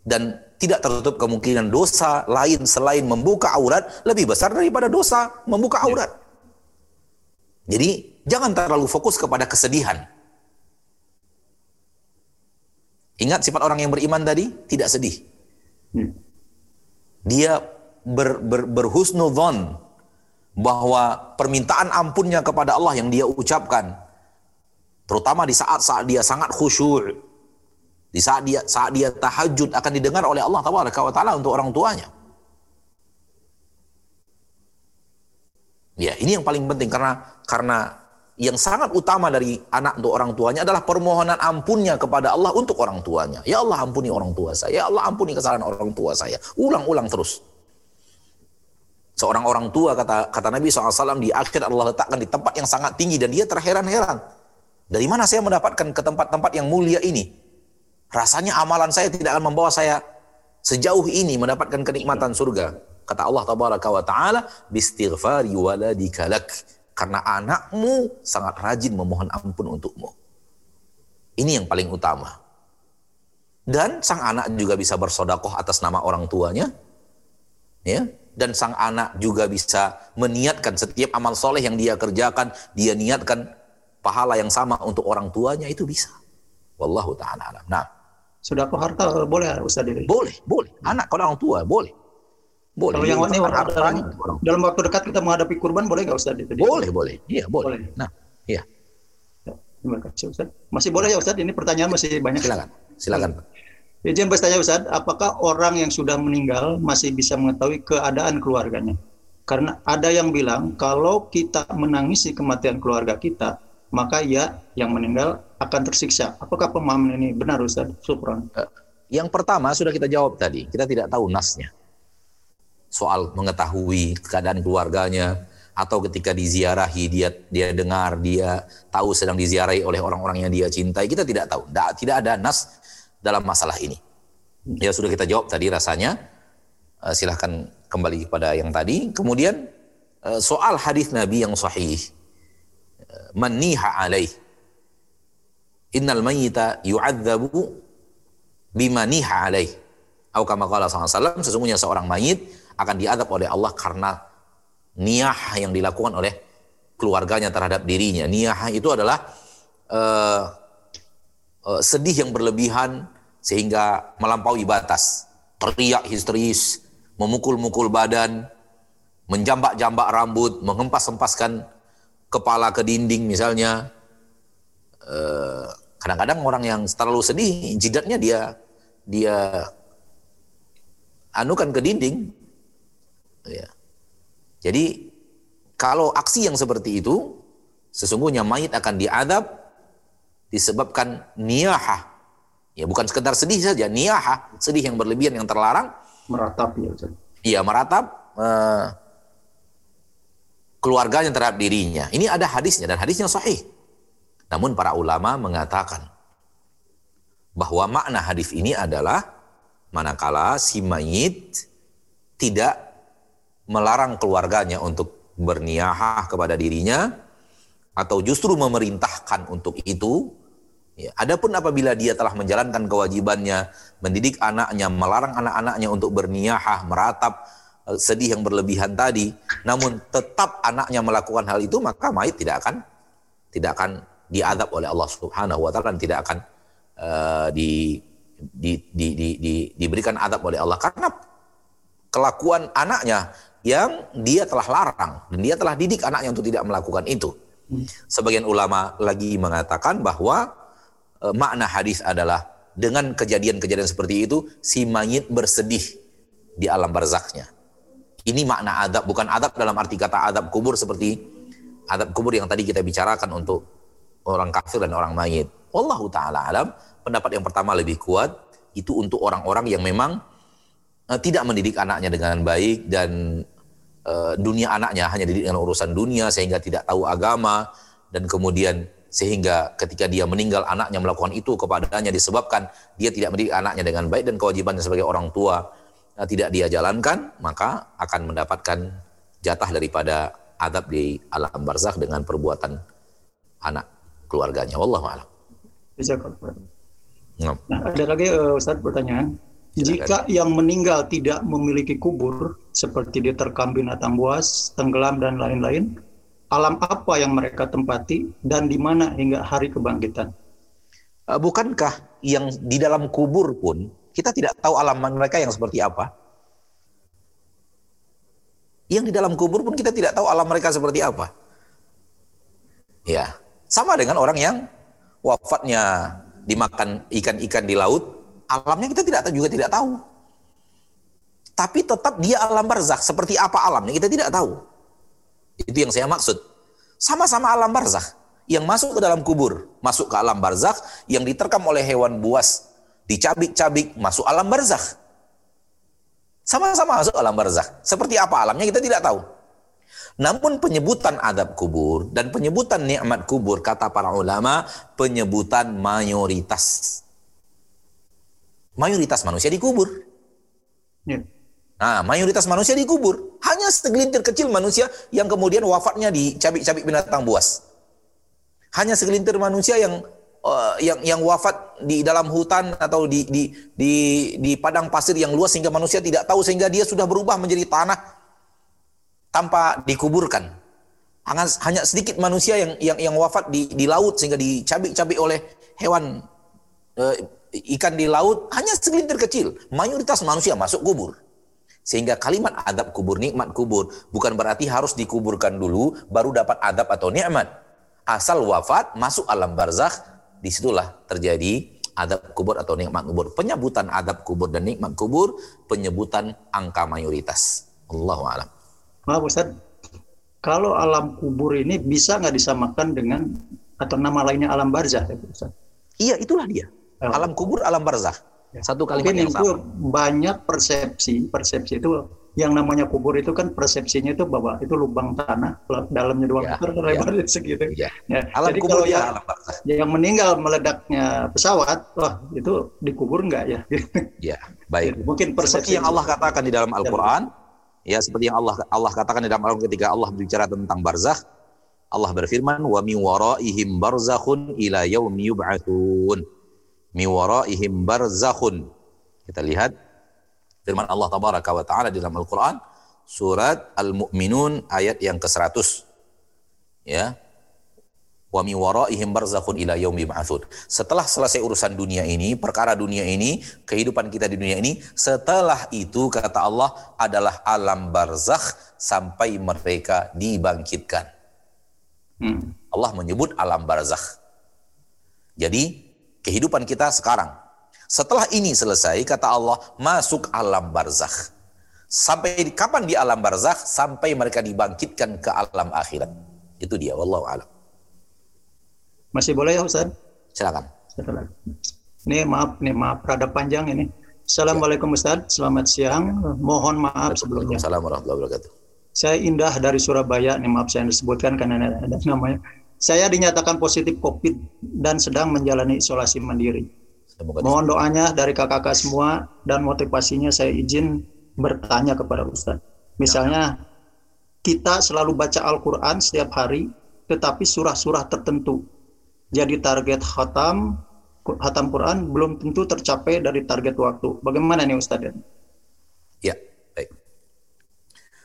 Dan tidak tertutup kemungkinan dosa lain selain membuka aurat lebih besar daripada dosa membuka aurat. Jadi jangan terlalu fokus kepada kesedihan. Ingat sifat orang yang beriman tadi tidak sedih. Dia ber, ber, berhusnudzon bahwa permintaan ampunnya kepada Allah yang dia ucapkan terutama di saat-saat dia sangat khusyuk di saat dia saat dia tahajud akan didengar oleh Allah taala untuk orang tuanya. Ya, ini yang paling penting karena karena yang sangat utama dari anak untuk orang tuanya adalah permohonan ampunnya kepada Allah untuk orang tuanya. Ya Allah ampuni orang tua saya. Ya Allah ampuni kesalahan orang tua saya. Ulang-ulang terus. Seorang orang tua kata kata Nabi SAW di akhir Allah letakkan di tempat yang sangat tinggi dan dia terheran-heran. Dari mana saya mendapatkan ke tempat-tempat yang mulia ini? Rasanya amalan saya tidak akan membawa saya sejauh ini mendapatkan kenikmatan surga. Kata Allah tabaraka wa taala, "Bistighfari waladika lak." Karena anakmu sangat rajin memohon ampun untukmu. Ini yang paling utama. Dan sang anak juga bisa bersodakoh atas nama orang tuanya. Ya, dan sang anak juga bisa meniatkan setiap amal soleh yang dia kerjakan, dia niatkan pahala yang sama untuk orang tuanya itu bisa. Wallahu taala alam. Nah, Sudah harta boleh Ustaz boleh, boleh. Anak kalau orang tua boleh. Boleh. Kalau yang ini dalam, dalam waktu dekat kita menghadapi kurban boleh nggak Ustaz itu? Boleh, boleh. Iya, boleh. Boleh. Nah, iya. Ya, Terima kasih Ustaz. Masih boleh ya Ustaz? Ini pertanyaan masih banyak. Silakan. Silakan. Pak. Izin bertanya Ustaz, apakah orang yang sudah meninggal masih bisa mengetahui keadaan keluarganya? Karena ada yang bilang kalau kita menangisi kematian keluarga kita, maka ia yang meninggal akan tersiksa. Apakah pemahaman ini benar Ustaz? Supran. Yang pertama sudah kita jawab tadi, kita tidak tahu nasnya. Soal mengetahui keadaan keluarganya atau ketika diziarahi dia dia dengar dia tahu sedang diziarahi oleh orang-orang yang dia cintai, kita tidak tahu. Tidak ada nas dalam masalah ini. Ya sudah kita jawab tadi rasanya. Uh, silahkan kembali kepada yang tadi. Kemudian uh, soal hadis Nabi yang sahih. Uh, Maniha alaih. Innal mayyita yu'adzabu bimaniha alaih. Atau kama qala SAW, sesungguhnya seorang mayit akan diadab oleh Allah karena niyah yang dilakukan oleh keluarganya terhadap dirinya. Niyah itu adalah uh, uh, sedih yang berlebihan sehingga melampaui batas. Teriak histeris, memukul-mukul badan, menjambak-jambak rambut, menghempas-hempaskan kepala ke dinding misalnya. Eh, kadang-kadang orang yang terlalu sedih, jidatnya dia dia anukan ke dinding. Ya. Jadi kalau aksi yang seperti itu, sesungguhnya mayit akan diadab disebabkan niyahah, Ya bukan sekedar sedih saja, niyaha, sedih yang berlebihan yang terlarang. Meratap ya Ustaz. Iya meratap uh, keluarganya terhadap dirinya. Ini ada hadisnya dan hadisnya sahih. Namun para ulama mengatakan bahwa makna hadis ini adalah manakala si mayit tidak melarang keluarganya untuk berniahah kepada dirinya atau justru memerintahkan untuk itu. Ya, adapun apabila dia telah menjalankan kewajibannya, mendidik anaknya, melarang anak-anaknya untuk berniyahah, meratap eh, sedih yang berlebihan tadi, namun tetap anaknya melakukan hal itu, maka mayit tidak akan tidak akan diadab oleh Allah Subhanahu wa taala dan tidak akan uh, di, di, di, di, di, diberikan adab oleh Allah. Karena kelakuan anaknya yang dia telah larang dan dia telah didik anaknya untuk tidak melakukan itu. Sebagian ulama lagi mengatakan bahwa e, makna hadis adalah dengan kejadian-kejadian seperti itu si mayit bersedih di alam barzaknya. Ini makna adab, bukan adab dalam arti kata adab kubur seperti adab kubur yang tadi kita bicarakan untuk orang kafir dan orang mayit. Wallahu taala alam, pendapat yang pertama lebih kuat itu untuk orang-orang yang memang uh, tidak mendidik anaknya dengan baik dan uh, dunia anaknya hanya dididik dengan urusan dunia sehingga tidak tahu agama. Dan kemudian sehingga ketika dia meninggal anaknya melakukan itu kepadanya disebabkan dia tidak mendidik anaknya dengan baik dan kewajibannya sebagai orang tua eh, tidak dia jalankan maka akan mendapatkan jatah daripada adab di alam barzakh dengan perbuatan anak keluarganya. Wallahu a'lam. Nah, ada lagi uh, Ustaz pertanyaan jika yang meninggal tidak memiliki kubur seperti diterkam binatang buas, tenggelam dan lain-lain, alam apa yang mereka tempati dan di mana hingga hari kebangkitan. Eh, bukankah yang di dalam kubur pun kita tidak tahu alam mereka yang seperti apa? Yang di dalam kubur pun kita tidak tahu alam mereka seperti apa. Ya, sama dengan orang yang wafatnya dimakan ikan-ikan di laut, alamnya kita tidak juga tidak tahu. Tapi tetap dia alam barzakh, seperti apa alamnya kita tidak tahu. Itu yang saya maksud. Sama-sama alam barzakh. Yang masuk ke dalam kubur, masuk ke alam barzakh, yang diterkam oleh hewan buas, dicabik-cabik, masuk alam barzakh. Sama-sama masuk alam barzakh. Seperti apa alamnya kita tidak tahu. Namun penyebutan adab kubur dan penyebutan nikmat kubur kata para ulama penyebutan mayoritas. Mayoritas manusia dikubur. Ya. Nah, mayoritas manusia dikubur. Hanya segelintir kecil manusia yang kemudian wafatnya dicabik-cabik binatang buas. Hanya segelintir manusia yang uh, yang yang wafat di dalam hutan atau di di di di padang pasir yang luas sehingga manusia tidak tahu sehingga dia sudah berubah menjadi tanah tanpa dikuburkan. Hanya, hanya sedikit manusia yang yang yang wafat di di laut sehingga dicabik-cabik oleh hewan ikan di laut hanya segelintir kecil. Mayoritas manusia masuk kubur. Sehingga kalimat adab kubur, nikmat kubur, bukan berarti harus dikuburkan dulu, baru dapat adab atau nikmat. Asal wafat, masuk alam barzakh, di situlah terjadi adab kubur atau nikmat kubur. Penyebutan adab kubur dan nikmat kubur, penyebutan angka mayoritas. Allahu a'lam. Maaf Ustaz, kalau alam kubur ini bisa nggak disamakan dengan atau nama lainnya alam barzah ya Ustaz? Iya, itulah dia. Oh. Alam kubur, alam barzah. Satu kalimat Mungkin yang itu sama. banyak persepsi, persepsi itu yang namanya kubur itu kan persepsinya itu bahwa itu lubang tanah dalamnya dua Ya, meter ya. lebarnya [LAUGHS] segitu. Iya. Ya, Alam jadi kubur kalau ya yang, alam barzah. yang meninggal meledaknya pesawat, wah itu dikubur nggak ya? [LAUGHS] Ya, baik. Mungkin persepsi Seperti yang Allah katakan di dalam Al-Quran, ya seperti yang Allah Allah katakan di dalam Al-Quran ketika Allah berbicara tentang barzakh, Allah berfirman, wa min waraihim barzakhun ila yaumi yub'atsun. Mi waraihim barzakhun. Kita lihat firman Allah tabaraka wa taala di dalam Al-Quran surat Al-Mu'minun ayat yang ke-100. Ya. Wa min waraihim barzakhun ila yaumi yub'atsun. Setelah selesai urusan dunia ini, perkara dunia ini, kehidupan kita di dunia ini, setelah itu kata Allah adalah alam barzakh sampai mereka dibangkitkan. Hmm. Allah menyebut alam barzakh. Jadi kehidupan kita sekarang. Setelah ini selesai kata Allah masuk alam barzakh. Sampai kapan di alam barzakh? Sampai mereka dibangkitkan ke alam akhirat. Itu dia wallahu alam. Masih boleh ya Ustaz? Silakan. Lagi. Ini maaf, nih maaf rada panjang ini. Assalamualaikum Ustaz, selamat siang. Mohon maaf sebelumnya. Waalaikumsalam warahmatullahi wabarakatuh. Saya Indah dari Surabaya, nih maaf saya disebutkan karena ada namanya. Saya dinyatakan positif COVID dan sedang menjalani isolasi mandiri. Semoga Mohon doanya dari kakak-kakak semua dan motivasinya saya izin bertanya kepada Ustaz. Misalnya kita selalu baca Al-Quran setiap hari, tetapi surah-surah tertentu. Jadi target khatam, khatam Quran belum tentu tercapai dari target waktu. Bagaimana nih Ustaz? Ya, baik.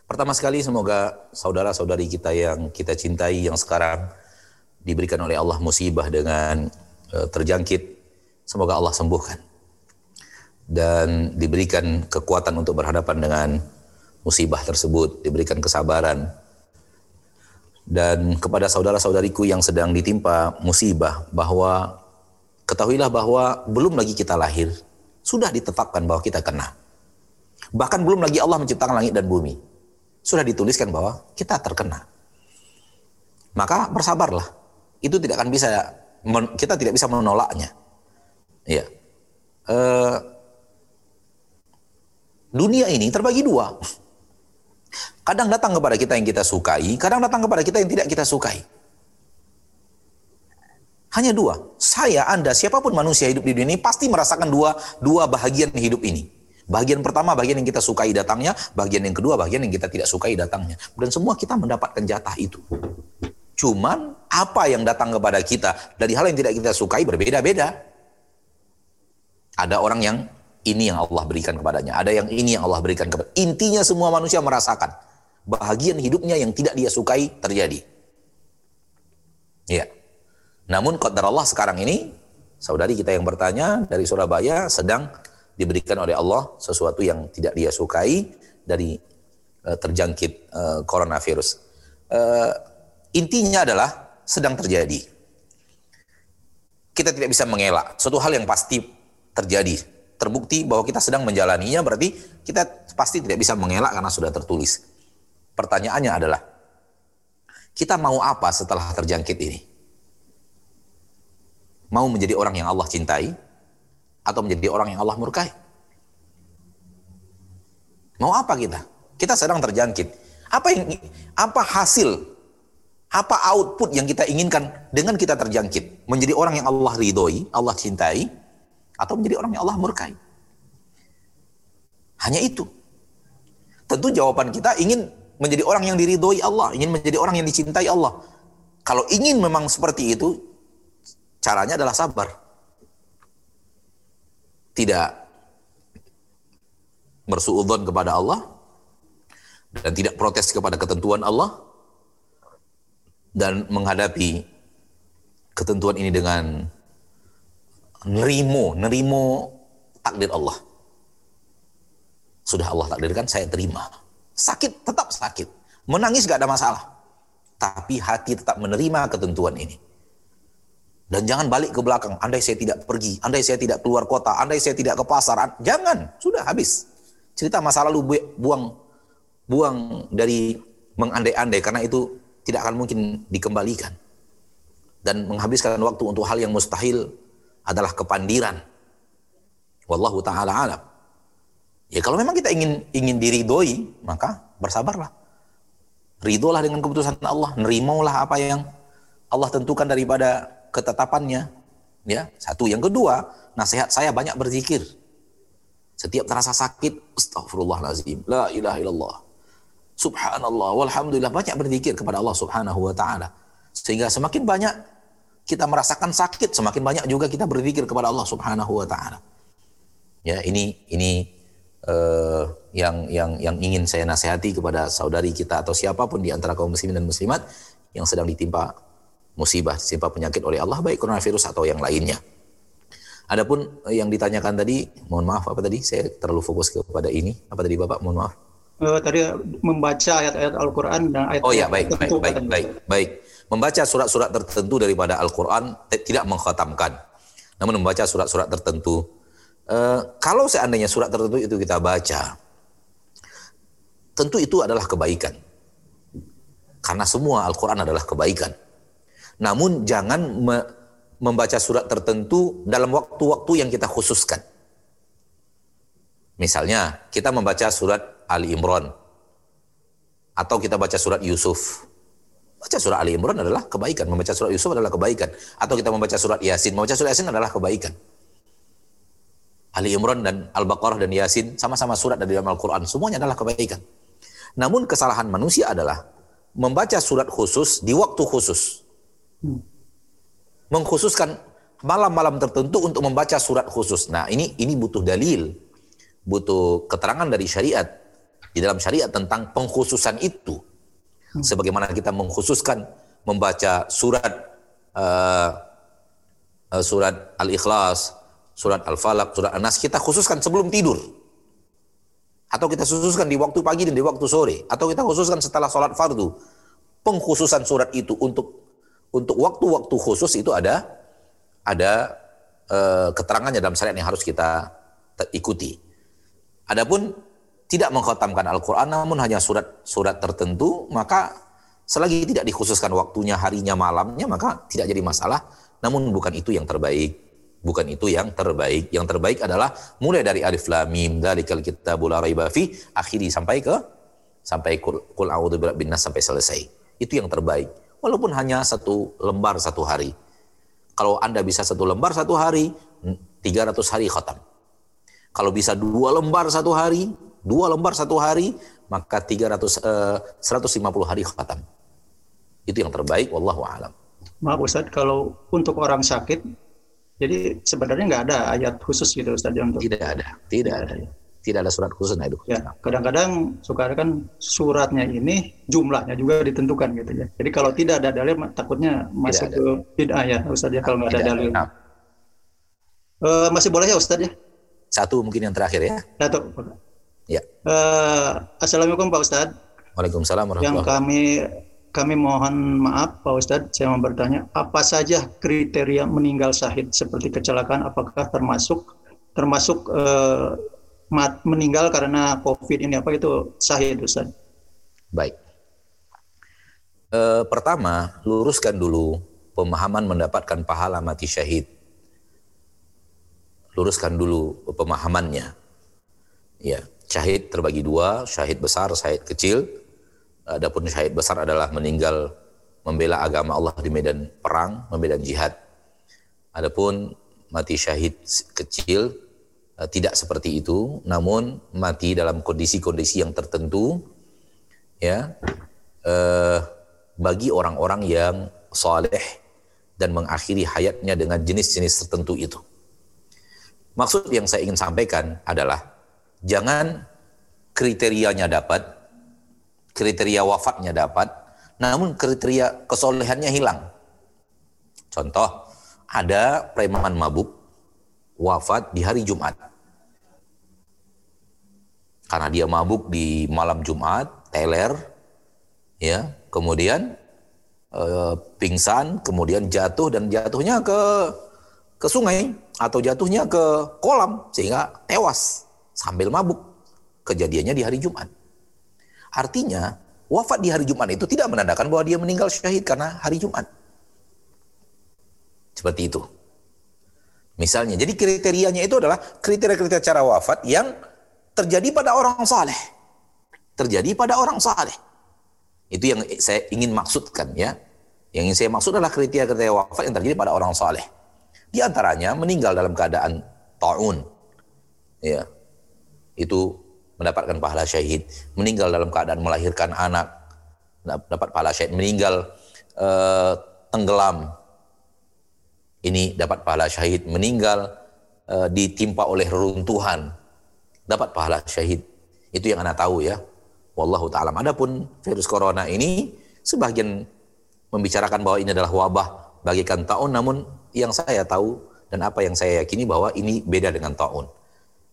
Pertama sekali semoga saudara-saudari kita yang kita cintai yang sekarang diberikan oleh Allah musibah dengan eh, terjangkit, semoga Allah sembuhkan. Dan diberikan kekuatan untuk berhadapan dengan musibah tersebut, diberikan kesabaran. Dan kepada saudara-saudariku yang sedang ditimpa musibah bahwa ketahuilah bahwa belum lagi kita lahir, sudah ditetapkan bahwa kita kena. Bahkan belum lagi Allah menciptakan langit dan bumi. Sudah dituliskan bahwa kita terkena. Maka bersabarlah. Itu tidak akan bisa kita tidak bisa menolaknya. Ya. Eh, dunia ini terbagi dua. Kadang datang kepada kita yang kita sukai, kadang datang kepada kita yang tidak kita sukai. Hanya dua. Saya, Anda, siapa pun manusia hidup di dunia ini pasti merasakan dua dua bahagian hidup ini. Bagian pertama bagian yang kita sukai datangnya, bagian yang kedua bagian yang kita tidak sukai datangnya. Dan semua kita mendapatkan jatah itu. Cuman apa yang datang kepada kita dari hal yang tidak kita sukai berbeda-beda. Ada orang yang ini yang Allah berikan kepadanya, ada yang ini yang Allah berikan kepada. Intinya semua manusia merasakan bahagian hidupnya yang tidak dia sukai terjadi. Ya. Namun qadar Allah sekarang ini saudari kita yang bertanya dari Surabaya sedang diberikan oleh Allah sesuatu yang tidak dia sukai dari eh, terjangkit eh, coronavirus. Eh, intinya adalah sedang terjadi. Kita tidak bisa mengelak suatu hal yang pasti terjadi. Terbukti bahwa kita sedang menjalaninya berarti kita pasti tidak bisa mengelak karena sudah tertulis. Pertanyaannya adalah kita mau apa setelah terjangkit ini? Mau menjadi orang yang Allah cintai atau menjadi orang yang Allah murkai? Mau apa kita? Kita sedang terjangkit. Apa yang apa hasil apa output yang kita inginkan dengan kita terjangkit? Menjadi orang yang Allah ridhoi, Allah cintai atau menjadi orang yang Allah murkai? Hanya itu. Tentu jawaban kita ingin menjadi orang yang diridhoi Allah, ingin menjadi orang yang dicintai Allah. Kalau ingin memang seperti itu, caranya adalah sabar. Tidak bersuudzon kepada Allah dan tidak protes kepada ketentuan Allah dan menghadapi ketentuan ini dengan nerimo, nerimo takdir Allah. Sudah Allah takdirkan, saya terima. Sakit, tetap sakit. Menangis gak ada masalah. Tapi hati tetap menerima ketentuan ini. Dan jangan balik ke belakang. Andai saya tidak pergi, andai saya tidak keluar kota, andai saya tidak ke pasar. Jangan, sudah habis. Cerita masa lalu buang buang dari mengandai-andai karena itu tidak akan mungkin dikembalikan. Dan menghabiskan waktu untuk hal yang mustahil adalah kepandiran. Wallahu taala alam. Ya kalau memang kita ingin ingin diridhoi, maka bersabarlah. Ridholah dengan keputusan Allah, nerimalah apa yang Allah tentukan daripada ketetapannya. Ya, satu. Yang kedua, nasihat saya banyak berzikir. Setiap terasa sakit, astagfirullahalazim, la ilaha illallah. Subhanallah, walhamdulillah banyak berzikir kepada Allah Subhanahu wa taala. Sehingga semakin banyak kita merasakan sakit, semakin banyak juga kita berzikir kepada Allah Subhanahu wa taala. Ya, ini ini uh, yang yang yang ingin saya nasihati kepada saudari kita atau siapa pun di antara kaum muslimin dan muslimat yang sedang ditimpa musibah, simpa penyakit oleh Allah baik coronavirus atau yang lainnya. Adapun yang ditanyakan tadi, mohon maaf apa tadi? Saya terlalu fokus kepada ini. Apa tadi Bapak? Mohon maaf. Uh, tadi membaca ayat-ayat Al-Qur'an dan ayat Oh ya, baik, baik, baik, baik, baik. Membaca surat-surat tertentu daripada Al-Qur'an tidak mengkhatamkan. Namun membaca surat-surat tertentu Uh, kalau seandainya surat tertentu itu kita baca, tentu itu adalah kebaikan. Karena semua Al-Quran adalah kebaikan. Namun jangan me membaca surat tertentu dalam waktu-waktu yang kita khususkan. Misalnya, kita membaca surat Ali Imran atau kita baca surat Yusuf. Baca surat Ali Imran adalah kebaikan, membaca surat Yusuf adalah kebaikan. Atau kita membaca surat Yasin, membaca surat Yasin adalah kebaikan. Ali Imran dan Al-Baqarah dan Yasin sama-sama surat dari dalam Al-Quran. Semuanya adalah kebaikan. Namun kesalahan manusia adalah membaca surat khusus di waktu khusus mengkhususkan malam-malam tertentu untuk membaca surat khusus. Nah, ini ini butuh dalil, butuh keterangan dari syariat di dalam syariat tentang pengkhususan itu. Sebagaimana kita mengkhususkan membaca surat uh, uh, surat Al-Ikhlas, surat Al-Falaq, surat An-Nas kita khususkan sebelum tidur. Atau kita khususkan di waktu pagi dan di waktu sore, atau kita khususkan setelah sholat fardu. Pengkhususan surat itu untuk untuk waktu-waktu khusus itu ada ada uh, keterangannya dalam syariat yang harus kita ikuti. Adapun tidak mengkhatamkan Al-Qur'an namun hanya surat-surat tertentu, maka selagi tidak dikhususkan waktunya, harinya, malamnya, maka tidak jadi masalah. Namun bukan itu yang terbaik. Bukan itu yang terbaik. Yang terbaik adalah mulai dari alif lam mim dzalikal kitabul raiba fi akhiri sampai ke sampai kul, kul birabbin nas sampai selesai. Itu yang terbaik walaupun hanya satu lembar satu hari. Kalau Anda bisa satu lembar satu hari, 300 hari khatam. Kalau bisa dua lembar satu hari, dua lembar satu hari, maka 300 eh, 150 hari khatam. Itu yang terbaik, wallahu alam. Maaf Ustaz, kalau untuk orang sakit, jadi sebenarnya nggak ada ayat khusus gitu Ustaz untuk Tidak ada, tidak ada. Tidak ada surat khusus nah itu. Ya, kadang-kadang suka kan suratnya ini jumlahnya juga ditentukan gitu ya. Jadi kalau tidak ada dalil takutnya masuk ke bid'ah ya Ustaz ya kalau nggak ada dalil. Nah, Eh, masih boleh ya Ustaz ya? satu mungkin yang terakhir ya. Satu. Ya. Eh, Assalamualaikum Pak Ustaz. Waalaikumsalam Yang warahmatullahi kami kami mohon maaf Pak Ustadz, saya mau bertanya, apa saja kriteria meninggal syahid seperti kecelakaan? Apakah termasuk termasuk eh, mat, meninggal karena COVID ini apa itu syahid Ustadz? Baik. Eh, pertama, luruskan dulu pemahaman mendapatkan pahala mati syahid. Luruskan dulu pemahamannya. Ya, syahid terbagi dua, syahid besar, syahid kecil. Adapun syahid besar adalah meninggal membela agama Allah di medan perang, medan jihad. Adapun mati syahid kecil eh, tidak seperti itu, namun mati dalam kondisi-kondisi yang tertentu, ya, eh, bagi orang-orang yang soleh dan mengakhiri hayatnya dengan jenis-jenis tertentu itu. Maksud yang saya ingin sampaikan adalah jangan kriterianya dapat, kriteria wafatnya dapat, namun kriteria kesolehannya hilang. Contoh, ada preman mabuk wafat di hari Jumat. Karena dia mabuk di malam Jumat, teler, ya, kemudian eh, pingsan, kemudian jatuh dan jatuhnya ke ke sungai atau jatuhnya ke kolam sehingga tewas sambil mabuk. Kejadiannya di hari Jumat. Artinya wafat di hari Jumat itu tidak menandakan bahwa dia meninggal syahid karena hari Jumat. Seperti itu. Misalnya, jadi kriterianya itu adalah kriteria-kriteria cara wafat yang terjadi pada orang saleh. Terjadi pada orang saleh. Itu yang saya ingin maksudkan ya. Yang ingin saya maksud adalah kriteria-kriteria wafat yang terjadi pada orang saleh. Di antaranya meninggal dalam keadaan taun. Ya. Itu mendapatkan pahala syahid. Meninggal dalam keadaan melahirkan anak. Dapat pahala syahid. Meninggal uh, tenggelam. Ini dapat pahala syahid. Meninggal uh, ditimpa oleh reruntuhan. Dapat pahala syahid. Itu yang anda tahu ya. Wallahu taala adapun virus corona ini sebagian membicarakan bahwa ini adalah wabah bagikan taun. Namun yang saya tahu dan apa yang saya yakini bahwa ini beda dengan taun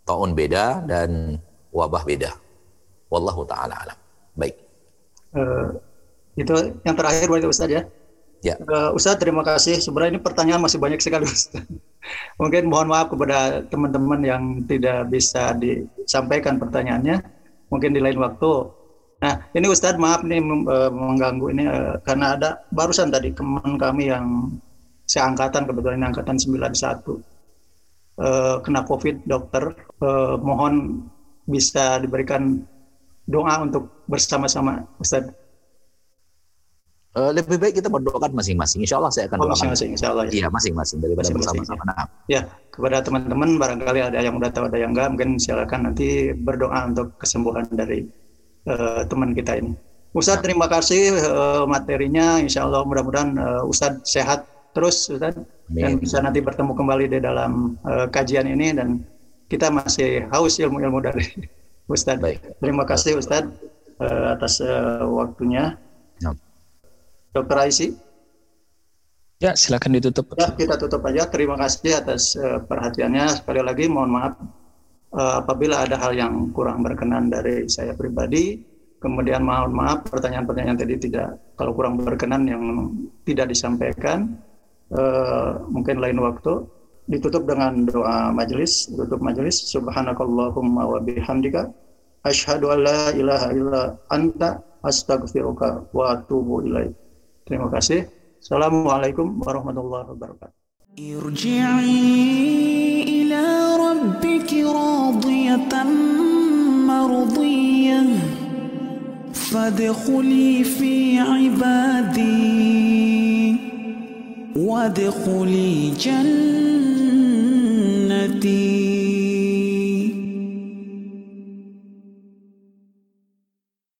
taun beda dan wabah beda wallahu taala alam baik uh, itu yang terakhir berarti Ustaz ya Ya. Uh, Ustaz terima kasih. Sebenarnya ini pertanyaan masih banyak sekali Ustaz. [LAUGHS] Mungkin mohon maaf kepada teman-teman yang tidak bisa disampaikan pertanyaannya. Mungkin di lain waktu. Nah, ini Ustadz maaf nih uh, mengganggu ini uh, karena ada barusan tadi teman kami yang seangkatan kebetulan ini angkatan 91 uh, kena Covid dokter. Uh, mohon bisa diberikan doa untuk bersama-sama Ustadz Uh, lebih baik kita berdoakan masing-masing. Insya Allah saya akan oh, masing-masing. Insya Allah. Ya. Iya masing-masing daripada bersama-sama. Nah. Ya kepada teman-teman barangkali ada yang udah tahu ada yang enggak mungkin silakan nanti berdoa untuk kesembuhan dari uh, teman kita ini. Ustadz ya. terima kasih uh, materinya. Insya Allah mudah-mudahan uh, Ustadz sehat terus Ustadz dan bisa nanti bertemu kembali di dalam uh, kajian ini dan kita masih haus ilmu-ilmu dari [LAUGHS] Ustadz. Baik. Terima kasih Ustadz uh, atas uh, waktunya. Ya. Dokter Aisi? Ya, silakan ditutup. Ya, kita tutup aja. Terima kasih atas uh, perhatiannya. Sekali lagi mohon maaf uh, apabila ada hal yang kurang berkenan dari saya pribadi. Kemudian mohon maaf pertanyaan-pertanyaan tadi tidak kalau kurang berkenan yang tidak disampaikan. Uh, mungkin lain waktu ditutup dengan doa majelis, tutup majelis. Subhanakallahumma wa bihamdika asyhadu an la ilaha illa anta astaghfiruka wa atubu ilaik. Terima kasih. Assalamualaikum warahmatullahi wabarakatuh. ارجعي إلى ربك راضية مرضية فادخلي في عبادي وادخلي جنتي.